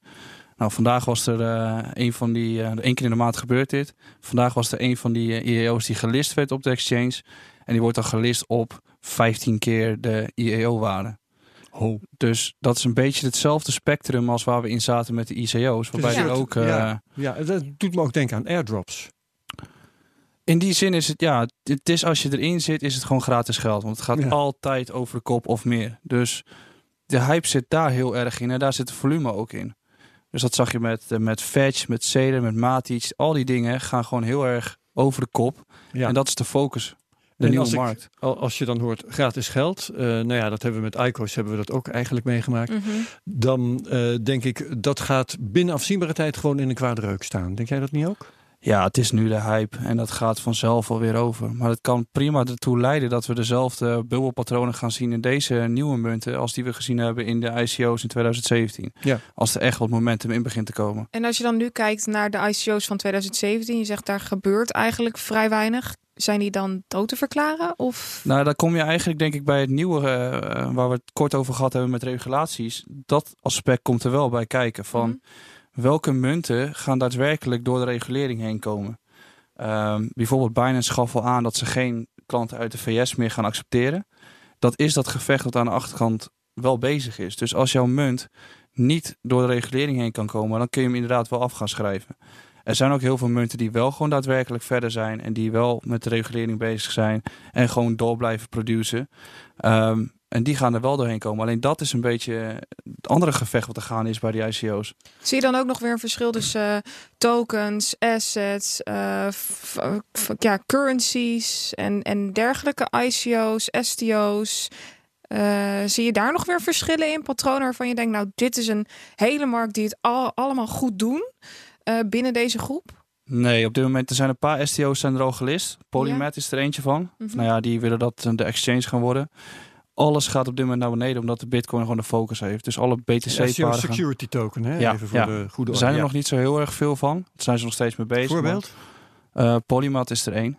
[SPEAKER 3] Nou, vandaag was er uh, een van die, uh, één keer in de maand gebeurt dit. Vandaag was er een van die uh, IEO's die gelist werd op de exchange. En die wordt dan gelist op 15 keer de IEO-waarde.
[SPEAKER 1] Oh.
[SPEAKER 3] Dus dat is een beetje hetzelfde spectrum als waar we in zaten met de ICO's. Waarbij
[SPEAKER 1] Dus ja,
[SPEAKER 3] ook. eh,
[SPEAKER 1] ja, ja, dat doet me ook denken aan airdrops.
[SPEAKER 3] In die zin is het, ja, het is als je erin zit, is het gewoon gratis geld. Want het gaat
[SPEAKER 1] Ja.
[SPEAKER 3] altijd over de kop of meer. Dus de hype zit daar heel erg in en daar zit het volume ook in. Dus dat zag je met, eh, met Fetch, met Ceder, met Matic. Al die dingen gaan gewoon heel erg over de kop.
[SPEAKER 1] Ja.
[SPEAKER 3] En dat is de focus. De
[SPEAKER 1] En
[SPEAKER 3] nieuwe
[SPEAKER 1] als ik-
[SPEAKER 3] markt.
[SPEAKER 1] Al- Als je dan hoort gratis geld, eh, nou ja, dat hebben we met ICO's hebben we dat ook eigenlijk meegemaakt.
[SPEAKER 2] Mhm.
[SPEAKER 1] Dan eh, denk ik dat gaat binnen afzienbare tijd gewoon in een kwade reuk staan. Denk jij dat niet ook?
[SPEAKER 3] Ja, het is nu de hype en dat gaat vanzelf alweer over. Maar het kan prima ertoe leiden dat we dezelfde bubbelpatronen gaan zien in deze nieuwe munten als die we gezien hebben in de ICO's in 2017.
[SPEAKER 1] Ja.
[SPEAKER 3] Als er echt wat momentum in begint te komen.
[SPEAKER 2] En als je dan nu kijkt naar de ICO's van 2017, je zegt daar gebeurt eigenlijk vrij weinig. Zijn die dan dood te verklaren? Of
[SPEAKER 3] Nou, dan kom je eigenlijk denk ik bij het nieuwe eh, waar we het kort over gehad hebben met regulaties. Dat aspect komt er wel bij kijken van
[SPEAKER 2] Mhm.
[SPEAKER 3] Welke munten gaan daadwerkelijk door de regulering heen komen. Ehm, bijvoorbeeld Binance gaf al aan dat ze geen klanten uit de VS meer gaan accepteren. Dat is dat gevecht dat aan de achterkant wel bezig is. Dus als jouw munt niet door de regulering heen kan komen, dan kun je hem inderdaad wel af gaan schrijven. Er zijn ook heel veel munten die wel gewoon daadwerkelijk verder zijn en die wel met de regulering bezig zijn en gewoon door blijven produceren. Ehm, en die gaan er wel doorheen komen. Alleen dat is een beetje het andere gevecht wat er gaan is bij die ICO's.
[SPEAKER 2] zie je dan ook nog weer een verschil tussen eh, tokens, assets, eh, ja, currencies en, en dergelijke ICO's, STO's? Eh, zie je daar nog weer verschillen in patronen waarvan je denkt, nou, dit is een hele markt die het al, allemaal goed doen binnen deze groep?
[SPEAKER 3] Nee, op dit moment er zijn een paar STO's zijn er al gelist. Polymath is er eentje van.
[SPEAKER 2] Mhm.
[SPEAKER 3] Nou ja, die willen dat de exchange gaan worden. Alles gaat op dit moment naar beneden omdat de Bitcoin gewoon de focus heeft. Dus alle BTC-paarden. gaan-
[SPEAKER 1] security token, hè?
[SPEAKER 3] Ja,
[SPEAKER 1] Even voor
[SPEAKER 3] ja.
[SPEAKER 1] de goede
[SPEAKER 3] Er zijn er
[SPEAKER 1] orde.
[SPEAKER 3] nog niet zo heel erg veel van. Daar zijn ze nog steeds mee bezig.
[SPEAKER 1] Voorbeeld?
[SPEAKER 3] maar, eh, Polymath is er één.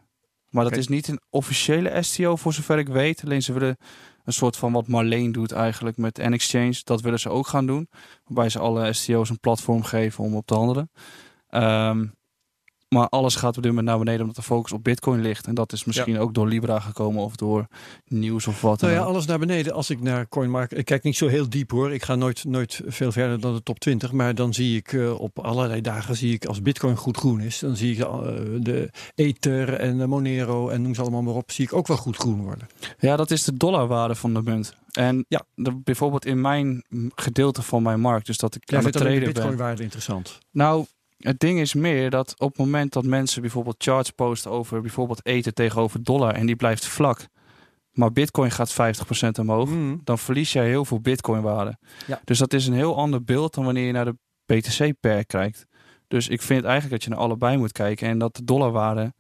[SPEAKER 3] Maar dat is niet een officiële STO voor zover ik weet. Alleen ze willen een soort van wat Marleen doet eigenlijk met N-Exchange. Dat willen ze ook gaan doen. Waarbij ze alle STO's een platform geven om op te handelen. Ehm, maar alles gaat op dit moment naar beneden omdat de focus op Bitcoin ligt. En dat is misschien ook door Libra gekomen of door nieuws of wat.
[SPEAKER 1] Nou ja, alles naar beneden. Als ik naar CoinMarket... Ik kijk niet zo heel diep hoor. Ik ga nooit, nooit veel verder dan de top 20. Maar dan zie ik eh, op allerlei dagen... zie ik als bitcoin goed groen is... dan zie ik eh, de Ether en de Monero en noem ze allemaal maar op... zie ik ook wel goed groen worden.
[SPEAKER 3] Ja, dat is de dollarwaarde van de munt. En
[SPEAKER 1] Ja.
[SPEAKER 3] de, bijvoorbeeld in mijn gedeelte van mijn markt, dus dat ik
[SPEAKER 1] Jij
[SPEAKER 3] aan het traden ben.
[SPEAKER 1] bitcoinwaarde interessant.
[SPEAKER 3] Nou, het ding is meer dat op het moment dat mensen bijvoorbeeld charts posten over bijvoorbeeld eten tegenover dollar en die blijft vlak, maar bitcoin gaat 50% omhoog,
[SPEAKER 1] Mm.
[SPEAKER 3] dan verlies jij heel veel bitcoin waarde.
[SPEAKER 1] Ja.
[SPEAKER 3] Dus dat is een heel ander beeld dan wanneer je naar de BTC per kijkt. Dus ik vind eigenlijk dat je naar allebei moet kijken en dat de dollarwaarde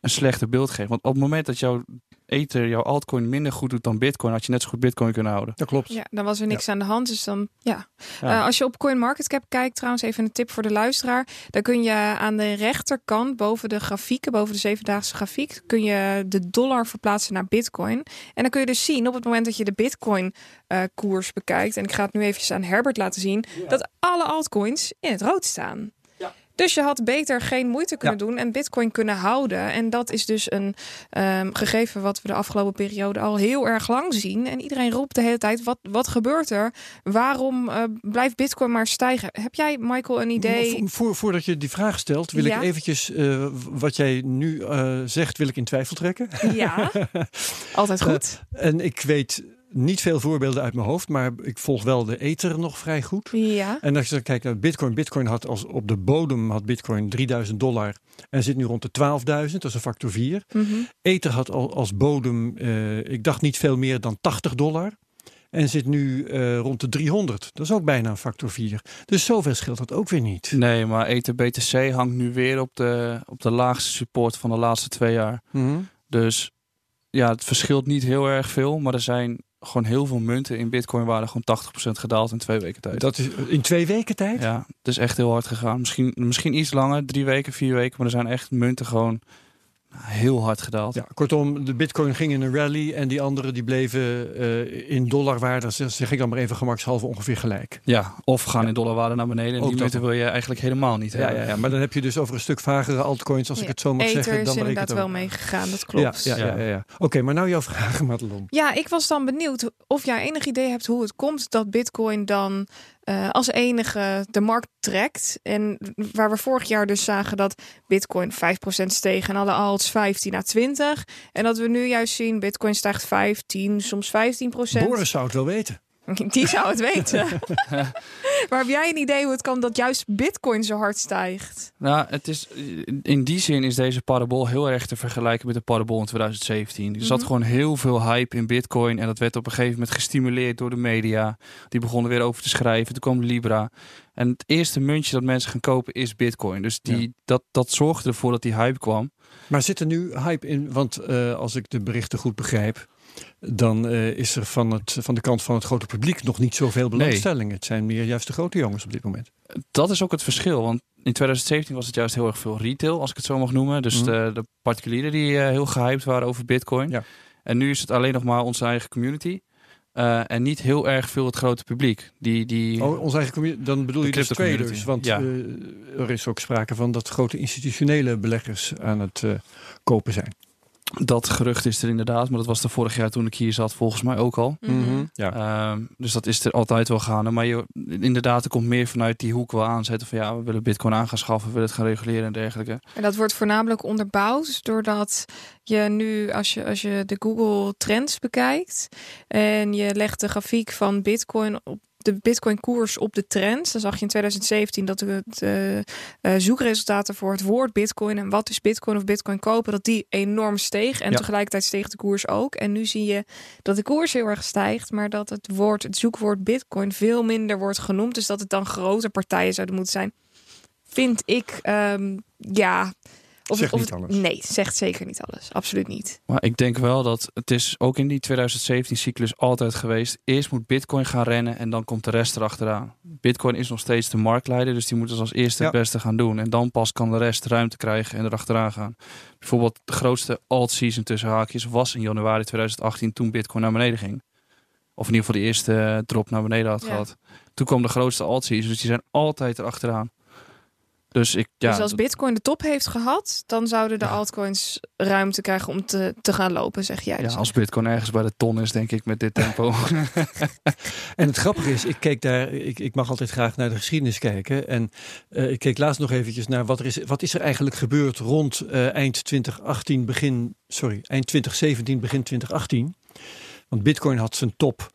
[SPEAKER 3] een slechter beeld geeft. Want op het moment dat jouw Ether, jouw altcoin minder goed doet dan bitcoin, had je net zo goed bitcoin kunnen houden.
[SPEAKER 1] Dat klopt.
[SPEAKER 2] Ja, dan was er niks aan de hand. Dus dan, ja.
[SPEAKER 3] Ja.
[SPEAKER 2] Eh, als je op CoinMarketCap kijkt, trouwens, even een tip voor de luisteraar. Dan kun je aan de rechterkant, boven de grafieken, boven de zevendaagse grafiek, kun je de dollar verplaatsen naar Bitcoin. En dan kun je dus zien op het moment dat je de Bitcoin-koers bekijkt. En ik ga het nu eventjes aan Herbert laten zien. Dat alle altcoins in het rood staan. Dus je had beter geen moeite kunnen doen en Bitcoin kunnen houden. En dat is dus een ehm, gegeven wat we de afgelopen periode al heel erg lang zien. En iedereen roept de hele tijd: wat, wat gebeurt er? Waarom eh, blijft Bitcoin maar stijgen? Heb jij, Michael, een idee?
[SPEAKER 1] Vo- Voor, voordat je die vraag stelt, wil
[SPEAKER 2] Ja.
[SPEAKER 1] ik eventjes eh, wat jij nu eh, zegt, wil ik in twijfel trekken.
[SPEAKER 2] Ja, altijd goed.
[SPEAKER 1] En ik weet niet veel voorbeelden uit mijn hoofd, maar ik volg wel de Ether nog vrij goed.
[SPEAKER 2] Ja.
[SPEAKER 1] En als je dan kijkt naar Bitcoin, Bitcoin had als op de bodem had Bitcoin 3000 dollar en zit nu rond de 12.000, dat is een factor 4.
[SPEAKER 2] Mhm.
[SPEAKER 1] Ether had al als bodem, eh, ik dacht niet veel meer dan 80 dollar. En zit nu eh, rond de 300. Dat is ook bijna een factor 4. Dus zoveel scheelt dat ook weer niet.
[SPEAKER 3] Nee, maar Ether BTC hangt nu weer op de, op de laagste support van de laatste twee jaar.
[SPEAKER 1] Mhm.
[SPEAKER 3] Dus ja, het verschilt niet heel erg veel. Maar er zijn gewoon heel veel munten in bitcoin waren gewoon 80% gedaald in twee weken tijd.
[SPEAKER 1] Dat is in twee weken tijd?
[SPEAKER 3] Ja, het is echt heel hard gegaan. Misschien, misschien iets langer, drie weken, vier weken. Maar er zijn echt munten gewoon heel hard gedaald.
[SPEAKER 1] Ja, kortom, de bitcoin ging in een rally en die anderen die bleven uh, in dollarwaarde, zeg ik dan maar even gemakshalve ongeveer gelijk.
[SPEAKER 3] Ja, of gaan in dollarwaarde naar beneden. En Ook die munten wil je eigenlijk helemaal niet
[SPEAKER 1] ja, Ja, ja, maar dan heb je dus over een stuk vagere altcoins, als ik het zo mag zeggen.
[SPEAKER 2] Dan
[SPEAKER 1] is
[SPEAKER 2] inderdaad wel meegegaan, dat klopt.
[SPEAKER 1] Ja, ja, ja, Oké, maar nou jouw vraag, Madelon.
[SPEAKER 2] Ja, ik was dan benieuwd of jij enig idee hebt hoe het komt dat bitcoin dan uh, als enige de markt trekt. En waar we vorig jaar dus zagen dat Bitcoin 5% steeg en alle alts 15 à 20. En dat we nu juist zien, Bitcoin stijgt 15, soms 15%.
[SPEAKER 1] Boris zou het wel weten.
[SPEAKER 2] Die zou het weten. maar heb jij een idee hoe het kan dat juist Bitcoin zo hard stijgt?
[SPEAKER 3] Nou, het is, in die zin is deze parabool heel erg te vergelijken met de parabool in 2017. Er zat mhm. gewoon heel veel hype in Bitcoin. En dat werd op een gegeven moment gestimuleerd door de media. Die begonnen weer over te schrijven. Toen kwam Libra. En het eerste muntje dat mensen gaan kopen is Bitcoin. Dus die, dat, dat zorgde ervoor dat die hype kwam.
[SPEAKER 1] Maar zit er nu hype in? Want uh, als ik de berichten goed begrijp dan uh, is er van, het, van de kant van het grote publiek nog niet zoveel belangstelling. Het zijn meer juist de grote jongens op dit moment.
[SPEAKER 3] Dat is ook het verschil. Want in 2017 was het juist heel erg veel retail, als ik het zo mag noemen. Dus mhm. de, de, particulieren die uh, heel gehyped waren over Bitcoin. Ja. En nu is het alleen nog maar onze eigen community. Uh, en niet heel erg veel het grote publiek. Die, die...
[SPEAKER 1] Oh, onze eigen community, dan bedoel je dus traders. Want ja. uh, er is ook sprake van dat grote institutionele beleggers aan het uh, kopen zijn.
[SPEAKER 3] Dat gerucht is er inderdaad, maar dat was er vorig jaar toen ik hier zat volgens mij ook al.
[SPEAKER 2] Mhm. Mhm.
[SPEAKER 3] ja. Ehm, dus dat is er altijd wel gaande. Maar je, inderdaad, er komt meer vanuit die hoek wel aanzetten van ja, we willen bitcoin aan gaan schaffen, we willen het gaan reguleren en dergelijke.
[SPEAKER 2] En dat wordt voornamelijk onderbouwd doordat je nu, als je, als je de Google Trends bekijkt en je legt de grafiek van bitcoin op de Bitcoin-koers op de trends. Dan zag je in 2017 dat de, de uh, zoekresultaten voor het woord Bitcoin en wat is Bitcoin of Bitcoin kopen, dat die enorm steeg. En tegelijkertijd steeg de koers ook. En nu zie je dat de koers heel erg stijgt, maar dat het woord, het zoekwoord Bitcoin veel minder wordt genoemd. Dus dat het dan grote partijen zouden moeten zijn. Vind ik, um, ja.
[SPEAKER 1] Of, zegt niet alles.
[SPEAKER 2] Nee, zegt zeker niet alles. Absoluut niet.
[SPEAKER 3] Maar ik denk wel dat het is ook in die 2017-cyclus altijd geweest. Eerst moet Bitcoin gaan rennen en dan komt de rest erachteraan. Bitcoin is nog steeds de marktleider, dus die moet het als eerste het beste gaan doen. En dan pas kan de rest ruimte krijgen en erachteraan gaan. Bijvoorbeeld de grootste alt-season tussen haakjes was in januari 2018 toen Bitcoin naar beneden ging. Of in ieder geval de eerste drop naar beneden had gehad. Toen kwam de grootste alt-season, dus die zijn altijd erachteraan. Dus, ik, ja,
[SPEAKER 2] dus als Bitcoin de top heeft gehad, dan zouden de altcoins ruimte krijgen om te, te gaan lopen, zeg jij.
[SPEAKER 3] Ja, dus als Bitcoin ergens bij de ton is, denk ik, met dit tempo.
[SPEAKER 1] en het grappige is, ik keek daar, ik, ik mag altijd graag naar de geschiedenis kijken. En uh, ik keek laatst nog eventjes naar wat er is, wat is er eigenlijk gebeurd rond uh, eind 2018, begin, sorry, eind 2017, begin 2018. Want Bitcoin had zijn top.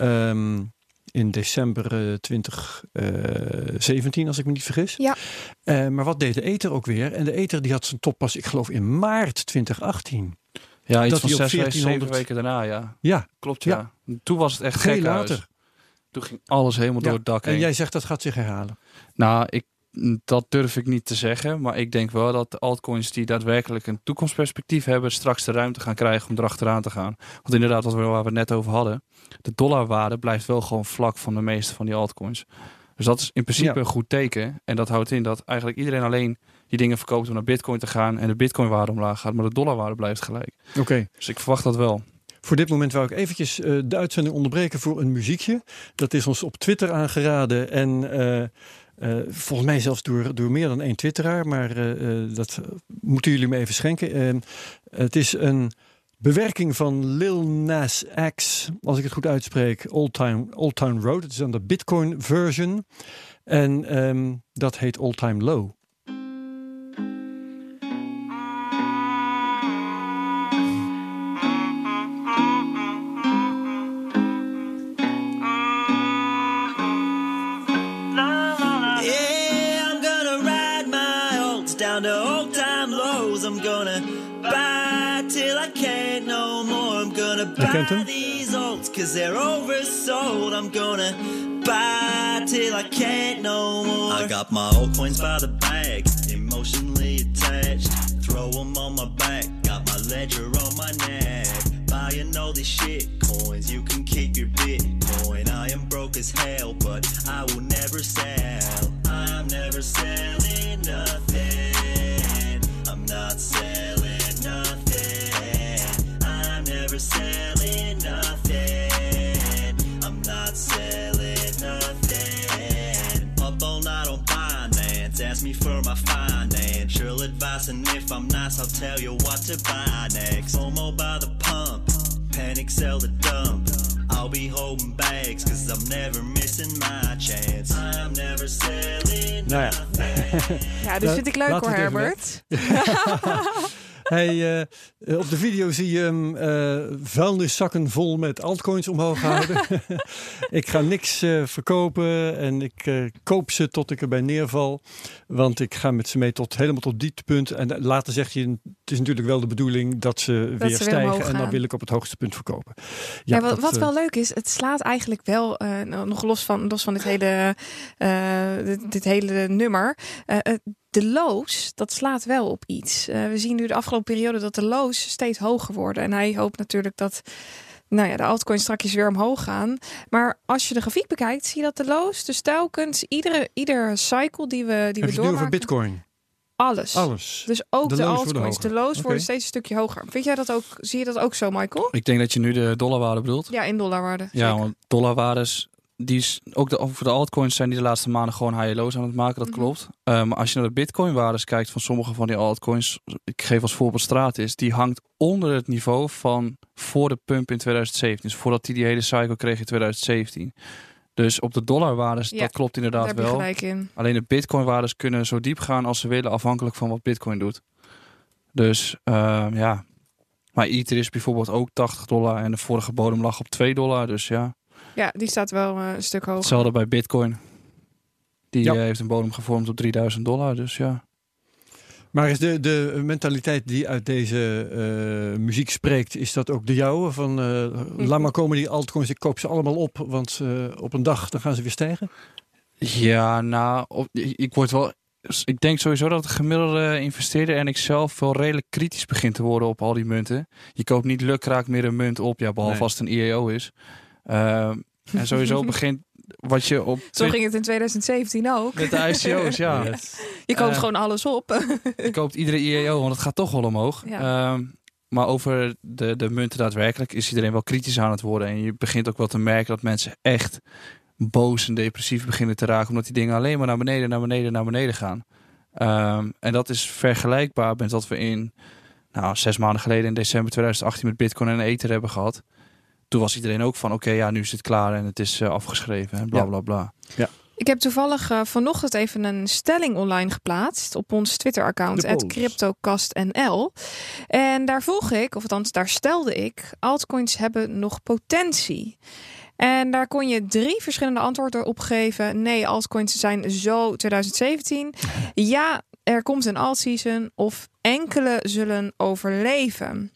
[SPEAKER 1] Um, in december 2017, uh, als ik me niet vergis.
[SPEAKER 2] Ja.
[SPEAKER 1] Uh, maar wat deed de Ether ook weer? En de Ether die had zijn top pas, ik geloof, in maart 2018.
[SPEAKER 3] Ja, iets dat van zes, 1400... weken daarna, ja.
[SPEAKER 1] Ja.
[SPEAKER 3] Klopt, ja. Toen was het echt Veel later. Toen ging alles helemaal door het dak heen.
[SPEAKER 1] En jij zegt dat gaat zich herhalen?
[SPEAKER 3] Nou, ik dat durf ik niet te zeggen. Maar ik denk wel dat de altcoins die daadwerkelijk een toekomstperspectief hebben, straks de ruimte gaan krijgen om erachteraan te gaan. Want inderdaad, wat we, waar we het net over hadden, de dollarwaarde blijft wel gewoon vlak van de meeste van die altcoins. Dus dat is in principe een goed teken. En dat houdt in dat eigenlijk iedereen alleen die dingen verkoopt om naar bitcoin te gaan en de bitcoinwaarde omlaag gaat, maar de dollarwaarde blijft gelijk.
[SPEAKER 1] Oké.
[SPEAKER 3] Dus ik verwacht dat wel.
[SPEAKER 1] Voor dit moment wou ik eventjes uh, de uitzending onderbreken voor een muziekje. Dat is ons op Twitter aangeraden en uh, uh, volgens mij zelfs door, door meer dan één twitteraar, maar dat moeten jullie me even schenken. het is een bewerking van Lil Nas X, als ik het goed uitspreek, Old Time, Old Town Road. Het is dan de Bitcoin version en um, dat heet Old Time Low. Kent hem? Cause they're oversold. I'm gonna buy till I can't no more. I got my old coins by the bag, emotionally attached.
[SPEAKER 4] throw 'em on my back. Got my ledger on my neck. Buying all these shit coins, you can keep your Bitcoin. I am broke as hell, but I will never sell. I'm never selling nothing. I'm not selling nothing. I'm never selling financial advice, and if I'm nice, I'll tell you what to buy next. Homo by the pump, panic sell the dump. I'll be holding bags, cause I'm never missing my chance. I'm never selling
[SPEAKER 1] Nou ja.
[SPEAKER 4] nothing.
[SPEAKER 2] Ja, dit
[SPEAKER 1] La-
[SPEAKER 2] vind ik leuk hoor,
[SPEAKER 1] we het even
[SPEAKER 2] Herbert.
[SPEAKER 1] Hij, eh, op de video zie je hem eh, vuilniszakken vol met altcoins omhoog houden. ik ga niks eh, verkopen en ik koop ze tot ik erbij neerval. Want ik ga met ze mee tot helemaal tot dieptepunt. En later zegt je, het is natuurlijk wel de bedoeling dat ze weer stijgen. En dan wil ik op het hoogste punt verkopen.
[SPEAKER 2] Ja, wat,
[SPEAKER 1] dat,
[SPEAKER 2] wat wel leuk is, het slaat eigenlijk wel, nog los van, los van dit hele, dit, dit hele nummer. De lows, dat slaat wel op iets. Eh, we zien nu de afgelopen periode dat de lows steeds hoger worden. En hij hoopt natuurlijk dat nou ja, de altcoins straks weer omhoog gaan. Maar als je de grafiek bekijkt, zie je dat de lows, dus telkens, iedere, ieder cycle die we, die
[SPEAKER 1] Heb
[SPEAKER 2] we
[SPEAKER 1] over
[SPEAKER 2] doormaken,
[SPEAKER 1] Bitcoin?
[SPEAKER 2] alles.
[SPEAKER 1] Alles.
[SPEAKER 2] Dus ook
[SPEAKER 1] De
[SPEAKER 2] altcoins. De
[SPEAKER 1] Oké.
[SPEAKER 2] worden steeds een stukje hoger. Vind jij dat ook? Zie je dat ook zo, Michael?
[SPEAKER 3] Ik denk dat je nu de dollarwaarde bedoelt.
[SPEAKER 2] Ja, in dollarwaarde.
[SPEAKER 3] Ja,
[SPEAKER 2] zeker.
[SPEAKER 3] want dollarwaardes, die is, ook de, voor de altcoins zijn die de laatste maanden gewoon high lows aan het maken, dat
[SPEAKER 2] Mhm.
[SPEAKER 3] klopt. Eh, maar als je naar de bitcoin waardes kijkt van sommige van die altcoins, ik geef als voorbeeld Stratis, die hangt onder het niveau van voor de pump in 2017. Dus voordat hij die hele cycle kreeg in 2017. Dus op de dollarwaardes,
[SPEAKER 2] Ja,
[SPEAKER 3] dat klopt inderdaad wel.
[SPEAKER 2] gelijk in.
[SPEAKER 3] Alleen de bitcoin-waardes kunnen zo diep gaan als ze willen, afhankelijk van wat bitcoin doet. Dus ehm, ja. Maar Ether is bijvoorbeeld ook 80 dollar en de vorige bodem lag op 2 dollar. Dus ja,
[SPEAKER 2] Ja, die staat wel eh, een stuk hoger.
[SPEAKER 3] hetzelfde bij bitcoin. Die
[SPEAKER 1] Ja.
[SPEAKER 3] eh, heeft een bodem gevormd op 3000 dollar. Dus ja.
[SPEAKER 1] Maar is de, de mentaliteit die uit deze eh, muziek spreekt, is dat ook de jouwe? Van eh, laat maar komen die altcoins, ik koop ze allemaal op, want eh, op een dag dan gaan ze weer stijgen.
[SPEAKER 3] Ja, nou, op, ik word wel. Ik denk sowieso dat de gemiddelde investeerder en ik zelf wel redelijk kritisch begint te worden op al die munten. Je koopt niet lukraak meer een munt op, ja, behalve
[SPEAKER 1] Nee.
[SPEAKER 3] als het een IEO is. Ehm, en sowieso begint wat je op
[SPEAKER 2] Zo ging het in 2017 ook.
[SPEAKER 3] met de ICO's, ja.
[SPEAKER 2] Je koopt
[SPEAKER 3] Eh,
[SPEAKER 2] gewoon alles op.
[SPEAKER 3] Je koopt iedere IEO, want het gaat toch wel omhoog.
[SPEAKER 2] Ja.
[SPEAKER 3] Ehm, maar over de, de munten daadwerkelijk is iedereen wel kritisch aan het worden. En je begint ook wel te merken dat mensen echt boos en depressief beginnen te raken. Omdat die dingen alleen maar naar beneden, naar beneden, naar beneden gaan. Ehm, en dat is vergelijkbaar met wat we in nou, zes maanden geleden in december 2018 met Bitcoin en Ether hebben gehad. Toen was iedereen ook van oké, ja, nu is het klaar en het is eh, afgeschreven en bla
[SPEAKER 1] Ja.
[SPEAKER 3] bla bla.
[SPEAKER 2] Ik heb toevallig eh, vanochtend even een stelling online geplaatst op ons Twitter-account. CryptoCastNL. En daar vroeg ik, of althans daar stelde ik, altcoins hebben nog potentie. En daar kon je drie verschillende antwoorden op geven. Nee, altcoins zijn zo 2017. Ja, er komt een alt-season. Of enkele zullen overleven.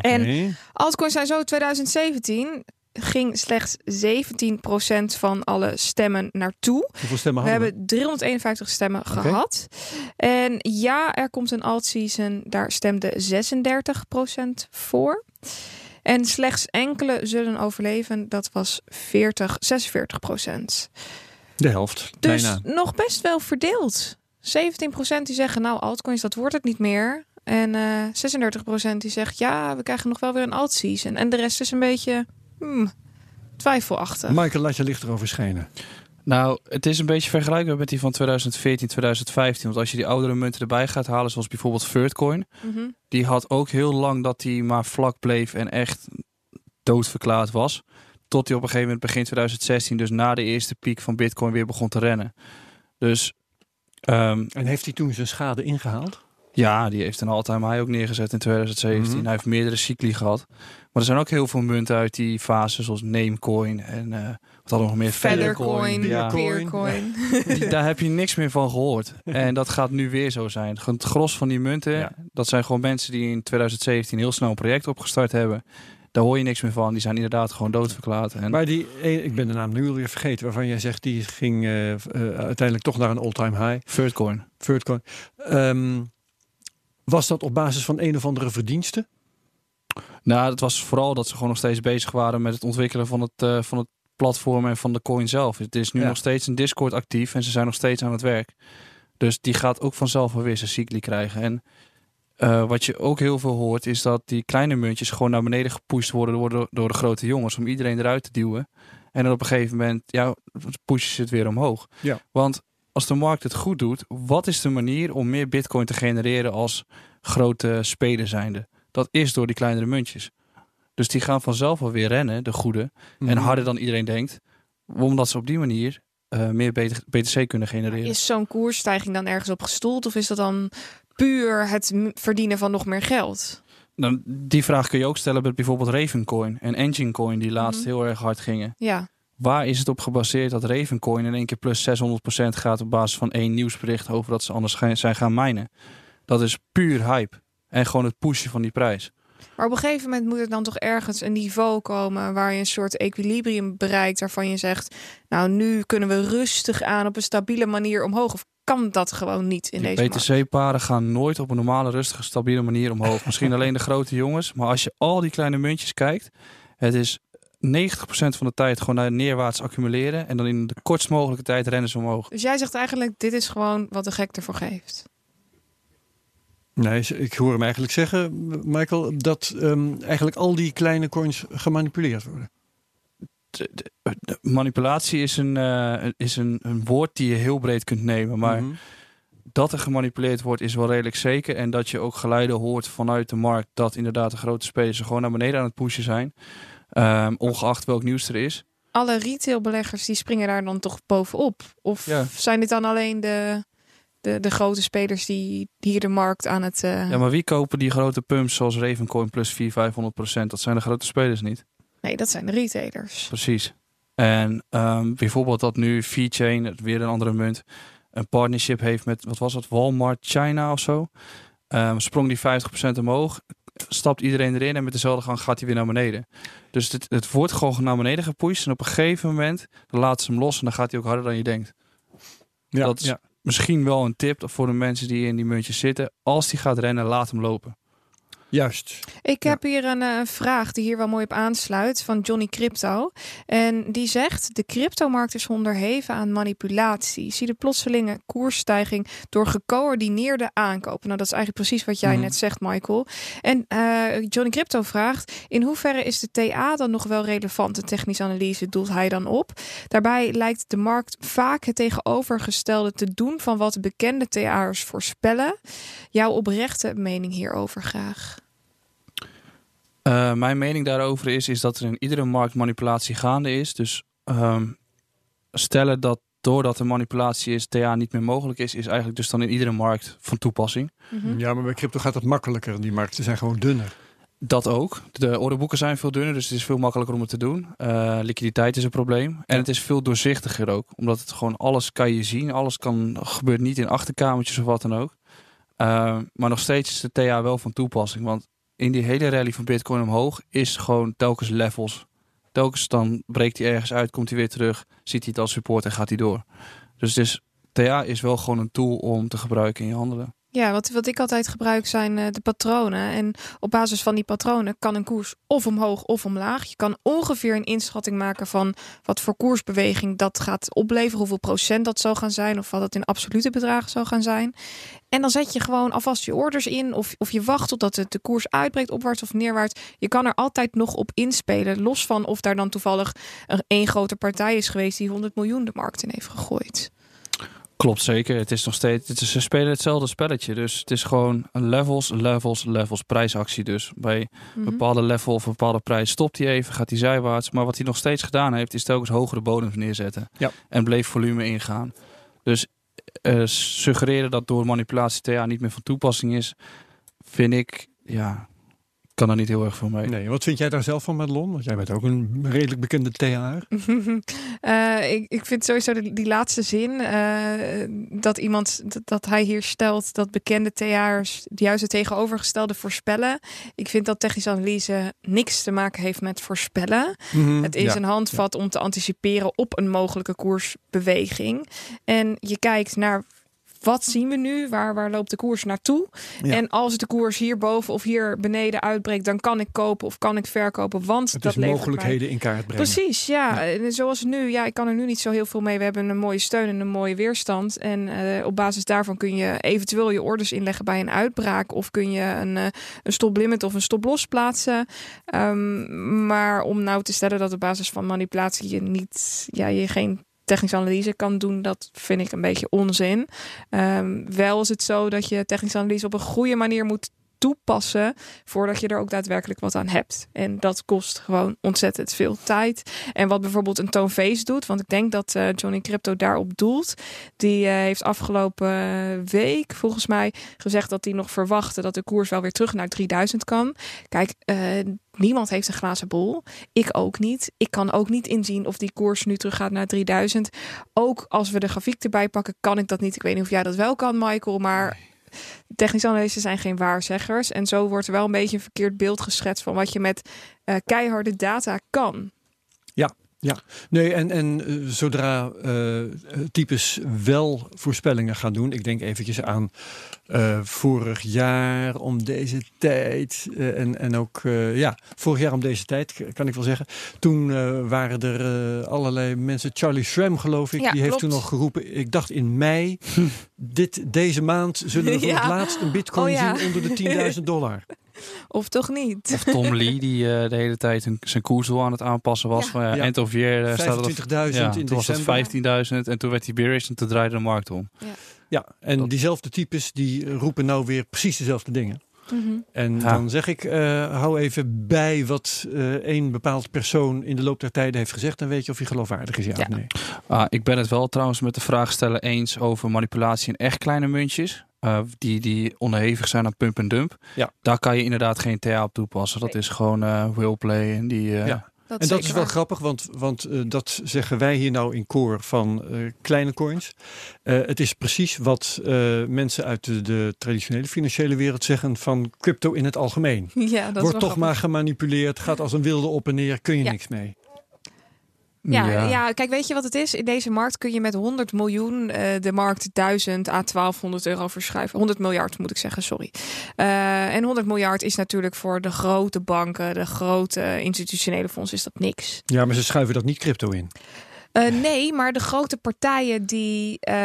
[SPEAKER 2] En. Altcoins zijn zo 2017 ging slechts 17% van alle stemmen naartoe.
[SPEAKER 1] Hoeveel stemmen
[SPEAKER 2] We hebben 351 stemmen gehad. En ja, er komt een alt-season. Daar stemde 36% voor. En slechts enkele zullen overleven. Dat was 40, 46%.
[SPEAKER 1] De helft,
[SPEAKER 2] Dus
[SPEAKER 1] bijna.
[SPEAKER 2] nog best wel verdeeld. 17% die zeggen, nou, altcoins, dat wordt het niet meer. En eh 36% die zegt, ja, we krijgen nog wel weer een alt-season. En de rest is een beetje hmm, twijfelachtig.
[SPEAKER 1] Michael, laat je licht erover schijnen.
[SPEAKER 3] Nou, het is een beetje vergelijkbaar met die van 2014, 2015. Want als je die oudere munten erbij gaat halen, zoals bijvoorbeeld Vertcoin,
[SPEAKER 2] Mhm.
[SPEAKER 3] die had ook heel lang dat die maar vlak bleef en echt doodverklaard was. Tot die op een gegeven moment begin 2016, dus na de eerste piek van Bitcoin, weer begon te rennen. Dus ehm,
[SPEAKER 1] En heeft hij toen zijn schade ingehaald?
[SPEAKER 3] Ja, die heeft een all-time high ook neergezet in 2017.
[SPEAKER 1] Mhm.
[SPEAKER 3] Hij heeft meerdere cycli gehad. Maar er zijn ook heel veel munten uit die fase, zoals Namecoin en eh, wat hadden we nog meer?
[SPEAKER 2] Feathercoin,
[SPEAKER 3] Ja.
[SPEAKER 2] Peercoin.
[SPEAKER 3] Die- daar heb je niks meer van gehoord. En dat gaat nu weer zo zijn. Het gros van die munten,
[SPEAKER 1] Ja.
[SPEAKER 3] dat zijn gewoon mensen die in 2017 heel snel een project opgestart hebben. Daar hoor je niks meer van. Die zijn inderdaad gewoon doodverklaard. En
[SPEAKER 1] Maar die, eh, ik ben de naam nu alweer vergeten, waarvan jij zegt die ging eh, uiteindelijk toch naar een all-time high.
[SPEAKER 3] Vertcoin.
[SPEAKER 1] Vertcoin. Ehm, Was dat op basis van een of andere verdienste?
[SPEAKER 3] Nou, het was vooral dat ze gewoon nog steeds bezig waren met het ontwikkelen van het, eh, van het platform en van de coin zelf. Het is nu
[SPEAKER 1] Ja.
[SPEAKER 3] nog steeds een Discord actief en ze zijn nog steeds aan het werk. Dus die gaat ook vanzelf weer zijn cycli krijgen. En eh, wat je ook heel veel hoort, is dat die kleine muntjes gewoon naar beneden gepusht worden door de, door de grote jongens. Om iedereen eruit te duwen. En dan op een gegeven moment, ja, pushen ze het weer omhoog.
[SPEAKER 1] Ja.
[SPEAKER 3] Want als de markt het goed doet, wat is de manier om meer bitcoin te genereren als grote speler zijnde? Dat is door die kleinere muntjes. Dus die gaan vanzelf wel weer rennen, de goede. En
[SPEAKER 1] Mhm.
[SPEAKER 3] harder dan iedereen denkt. Omdat ze op die manier eh, meer BT- BTC kunnen genereren.
[SPEAKER 2] Is zo'n koersstijging dan ergens op gestoeld? Of is dat dan puur het verdienen van nog meer geld?
[SPEAKER 3] Nou, die vraag kun je ook stellen met bijvoorbeeld Ravencoin en Enginecoin, die laatst
[SPEAKER 2] Mhm.
[SPEAKER 3] heel erg hard gingen.
[SPEAKER 2] Ja,
[SPEAKER 3] Waar is het op gebaseerd dat Ravencoin in één keer plus 600% gaat op basis van één nieuwsbericht over dat ze anders zijn gaan minen? Dat is puur hype. En gewoon het pushen van die prijs.
[SPEAKER 2] maar op een gegeven moment moet er dan toch ergens een niveau komen waar je een soort equilibrium bereikt waarvan je zegt, nou nu kunnen we rustig aan op een stabiele manier omhoog. Of kan dat gewoon niet in
[SPEAKER 3] Die
[SPEAKER 2] deze markt?
[SPEAKER 3] BTC-paren gaan nooit op een normale, rustige, stabiele manier omhoog. Misschien alleen de grote jongens. Maar als je al die kleine muntjes kijkt, het is 90% van de tijd gewoon naar neerwaarts accumuleren. En dan in de kortst mogelijke tijd rennen ze omhoog.
[SPEAKER 2] Dus jij zegt eigenlijk, dit is gewoon wat de gek ervoor geeft.
[SPEAKER 1] Nee, ik hoor hem eigenlijk zeggen, Michael, dat ehm, eigenlijk al die kleine coins gemanipuleerd worden.
[SPEAKER 3] De- de- de manipulatie is, een, eh, is een, een woord die je heel breed kunt nemen. Maar
[SPEAKER 1] Mhm.
[SPEAKER 3] dat er gemanipuleerd wordt is wel redelijk zeker. En dat je ook geluiden hoort vanuit de markt dat inderdaad de grote spelers er gewoon naar beneden aan het pushen zijn. Ehm, ongeacht welk nieuws er is.
[SPEAKER 2] Alle retailbeleggers die springen daar dan toch bovenop? Of
[SPEAKER 3] Ja.
[SPEAKER 2] zijn dit dan alleen de, de, de grote spelers die hier de markt aan het... eh,
[SPEAKER 3] Ja, maar wie kopen die grote pumps zoals Ravencoin plus 400, 500 procent? Dat zijn de grote spelers niet.
[SPEAKER 2] Nee, dat zijn de retailers.
[SPEAKER 3] Precies. En ehm, bijvoorbeeld dat nu VeChain, weer een andere munt, een partnership heeft met, wat was het, Walmart China of zo. Ehm, sprong die 50% omhoog, stapt iedereen erin en met dezelfde gang gaat hij weer naar beneden. Dus het, het wordt gewoon naar beneden gepusht en op een gegeven moment laten ze hem los en dan gaat hij ook harder dan je denkt.
[SPEAKER 1] Ja,
[SPEAKER 3] dat is
[SPEAKER 1] ja.
[SPEAKER 3] misschien wel een tip voor de mensen die in die muntjes zitten. Als die gaat rennen, laat hem lopen.
[SPEAKER 1] Juist.
[SPEAKER 2] Ik
[SPEAKER 1] Ja.
[SPEAKER 2] heb hier een eh, vraag die hier wel mooi op aansluit van Johnny Crypto. En die zegt: De cryptomarkt is onderheven aan manipulatie. Zie de plotselinge koersstijging door gecoördineerde aankopen. Nou, dat is eigenlijk precies wat jij
[SPEAKER 1] Mhm.
[SPEAKER 2] net zegt, Michael. En eh, Johnny Crypto vraagt: In hoeverre is de TA dan nog wel relevant? De technische analyse doelt hij dan op. Daarbij lijkt de markt vaak het tegenovergestelde te doen van wat bekende TA'ers voorspellen. Jouw oprechte mening hierover graag.
[SPEAKER 3] Eh, mijn mening daarover is, is dat er in iedere markt manipulatie gaande is. Dus ehm, stellen dat doordat er manipulatie is, TA niet meer mogelijk is, is eigenlijk dus dan in iedere markt van toepassing.
[SPEAKER 2] Mhm.
[SPEAKER 1] Ja, maar bij crypto gaat het makkelijker. Die markten zijn gewoon dunner.
[SPEAKER 3] Dat ook. De orderboeken zijn veel dunner, dus het is veel makkelijker om het te doen. Eh, liquiditeit is een probleem. En het is veel doorzichtiger ook. Omdat het gewoon alles kan je zien. Alles kan, gebeurt niet in achterkamertjes of wat dan ook. Eh, maar nog steeds is de TA wel van toepassing. Want in die hele rally van Bitcoin omhoog is gewoon telkens levels. Telkens dan breekt hij ergens uit, komt hij weer terug, ziet hij het als support en gaat hij door. Dus, dus TA is wel gewoon een tool om te gebruiken in je handelen.
[SPEAKER 2] Ja, wat, wat ik altijd gebruik zijn eh, de patronen. En op basis van die patronen kan een koers of omhoog of omlaag. Je kan ongeveer een inschatting maken van wat voor koersbeweging dat gaat opleveren. Hoeveel procent dat zal gaan zijn. Of wat het in absolute bedragen zal gaan zijn. En dan zet je gewoon alvast je orders in. Of, of je wacht totdat het de koers uitbreekt, opwaarts of neerwaarts. Je kan er altijd nog op inspelen. Los van of daar dan toevallig een één grote partij is geweest die 100 miljoen de markt in heeft gegooid.
[SPEAKER 3] Klopt zeker. Het is nog steeds. Het is, ze spelen hetzelfde spelletje. Dus het is gewoon een levels, levels, levels prijsactie. Dus bij een
[SPEAKER 2] Mhm.
[SPEAKER 3] bepaalde level of een bepaalde prijs stopt hij even, gaat hij zijwaarts. Maar wat hij nog steeds gedaan heeft, is telkens hogere bodems neerzetten.
[SPEAKER 1] Ja.
[SPEAKER 3] En bleef volume ingaan. Dus eh, suggereren dat door manipulatie TA niet meer van toepassing is, vind ik, ja, ik kan er niet heel erg veel mee.
[SPEAKER 1] Nee, wat vind jij daar zelf van, Madelon? Want jij bent ook een redelijk bekende TA'er.
[SPEAKER 2] Eh, ik, ik vind sowieso die, die laatste zin eh, dat iemand dat, dat hij hier stelt dat bekende TA'ers juist het tegenovergestelde voorspellen. Ik vind dat technische analyse niks te maken heeft met voorspellen. Het is
[SPEAKER 1] Ja.
[SPEAKER 2] een handvat om te anticiperen op een mogelijke koersbeweging. En je kijkt naar wat zien we nu? Waar, waar loopt de koers naartoe?
[SPEAKER 1] Ja.
[SPEAKER 2] En als de koers hierboven of hier beneden uitbreekt, dan kan ik kopen of kan ik verkopen, want
[SPEAKER 1] Het
[SPEAKER 2] dat levert mij-
[SPEAKER 1] mogelijkheden in kaart brengen.
[SPEAKER 2] Precies, ja. En Zoals nu, ja, ik kan er nu niet zo heel veel mee. We hebben een mooie steun en een mooie weerstand. En eh, op basis daarvan kun je eventueel je orders inleggen bij een uitbraak. Of kun je een, eh, een stop limit of een stop los plaatsen. Ehm, maar om nou te stellen dat op basis van manipulatie je niet, ja, je geen technische analyse kan doen, dat vind ik een beetje onzin. Ehm, wel is het zo dat je technische analyse op een goede manier moet toepassen voordat je er ook daadwerkelijk wat aan hebt. En dat kost gewoon ontzettend veel tijd. En wat bijvoorbeeld een toonface doet, want ik denk dat eh, Johnny Crypto daarop doelt. Die eh, heeft afgelopen week volgens mij gezegd dat hij nog verwachtte dat de koers wel weer terug naar 3000 kan. Kijk, eh, niemand heeft een glazen bol. Ik ook niet. Ik kan ook niet inzien of die koers nu terug gaat naar 3000. Ook als we de grafiek erbij pakken, kan ik dat niet. Ik weet niet of jij dat wel kan, Michael, maar technische analisten zijn geen waarzeggers. En zo wordt er wel een beetje een verkeerd beeld geschetst van wat je met eh, keiharde data kan.
[SPEAKER 1] Nee, en, en eh, zodra eh, types wel voorspellingen gaan doen, ik denk eventjes aan eh, vorig jaar om deze tijd en, en ook ja, vorig jaar om deze tijd kan ik wel zeggen. Toen waren er allerlei mensen, Charlie Schramm geloof ik,
[SPEAKER 2] Ja,
[SPEAKER 1] die heeft
[SPEAKER 2] klopt.
[SPEAKER 1] toen nog geroepen, ik dacht in mei, dit, deze maand zullen we voor
[SPEAKER 2] Ja.
[SPEAKER 1] het laatst een bitcoin
[SPEAKER 2] Oh ja.
[SPEAKER 1] zien onder de 10.000 dollar.
[SPEAKER 2] Of toch niet?
[SPEAKER 3] Of Tom Lee, die eh, de hele tijd zijn koersdoel aan het aanpassen was.
[SPEAKER 2] Ja.
[SPEAKER 3] Ja,
[SPEAKER 1] Ja.
[SPEAKER 3] End of year eh, staat het op
[SPEAKER 1] 25.000
[SPEAKER 3] ja,
[SPEAKER 1] in
[SPEAKER 3] toen was
[SPEAKER 1] december.
[SPEAKER 3] het 15.000 en toen werd die bearish en toen draaide de markt om.
[SPEAKER 1] Ja, en
[SPEAKER 3] Dat-
[SPEAKER 1] diezelfde types die roepen nou weer precies dezelfde dingen.
[SPEAKER 2] Mhm.
[SPEAKER 1] En
[SPEAKER 3] Ja.
[SPEAKER 1] dan zeg ik, eh, hou even bij wat eh een bepaald persoon in de loop der tijden heeft gezegd. Dan weet je of hij geloofwaardig is, ja,
[SPEAKER 2] Ja.
[SPEAKER 1] of nee.
[SPEAKER 3] Ah, ik ben het wel trouwens met de vraagsteller eens over manipulatie in echt kleine muntjes. Eh, die, die onderhevig zijn aan pump en dump.
[SPEAKER 1] Ja.
[SPEAKER 3] Daar kan je inderdaad geen TA op toepassen. Dat is gewoon eh willplay. En die, eh,
[SPEAKER 1] Ja.
[SPEAKER 2] Dat
[SPEAKER 1] En dat is wel
[SPEAKER 2] waar.
[SPEAKER 1] grappig, want, want eh, dat zeggen wij hier nou in koor van eh, kleine coins. Eh, het is precies wat eh, mensen uit de, de traditionele financiële wereld zeggen van crypto in het algemeen.
[SPEAKER 2] Ja, dat is
[SPEAKER 1] Wordt toch
[SPEAKER 2] grappig.
[SPEAKER 1] maar gemanipuleerd, gaat als een wilde op en neer, kun je
[SPEAKER 2] Ja.
[SPEAKER 1] niks mee.
[SPEAKER 2] Ja, ja. kijk, weet je wat het is? In deze markt kun je met 100 miljoen eh, de markt 1000 à 1200 euro verschuiven. 100 miljard moet ik zeggen, sorry. Eh, en 100 miljard is natuurlijk voor de grote banken, de grote institutionele fondsen, is dat niks.
[SPEAKER 1] Ja, maar ze schuiven dat niet crypto in.
[SPEAKER 2] Eh, nee, maar de grote partijen die eh,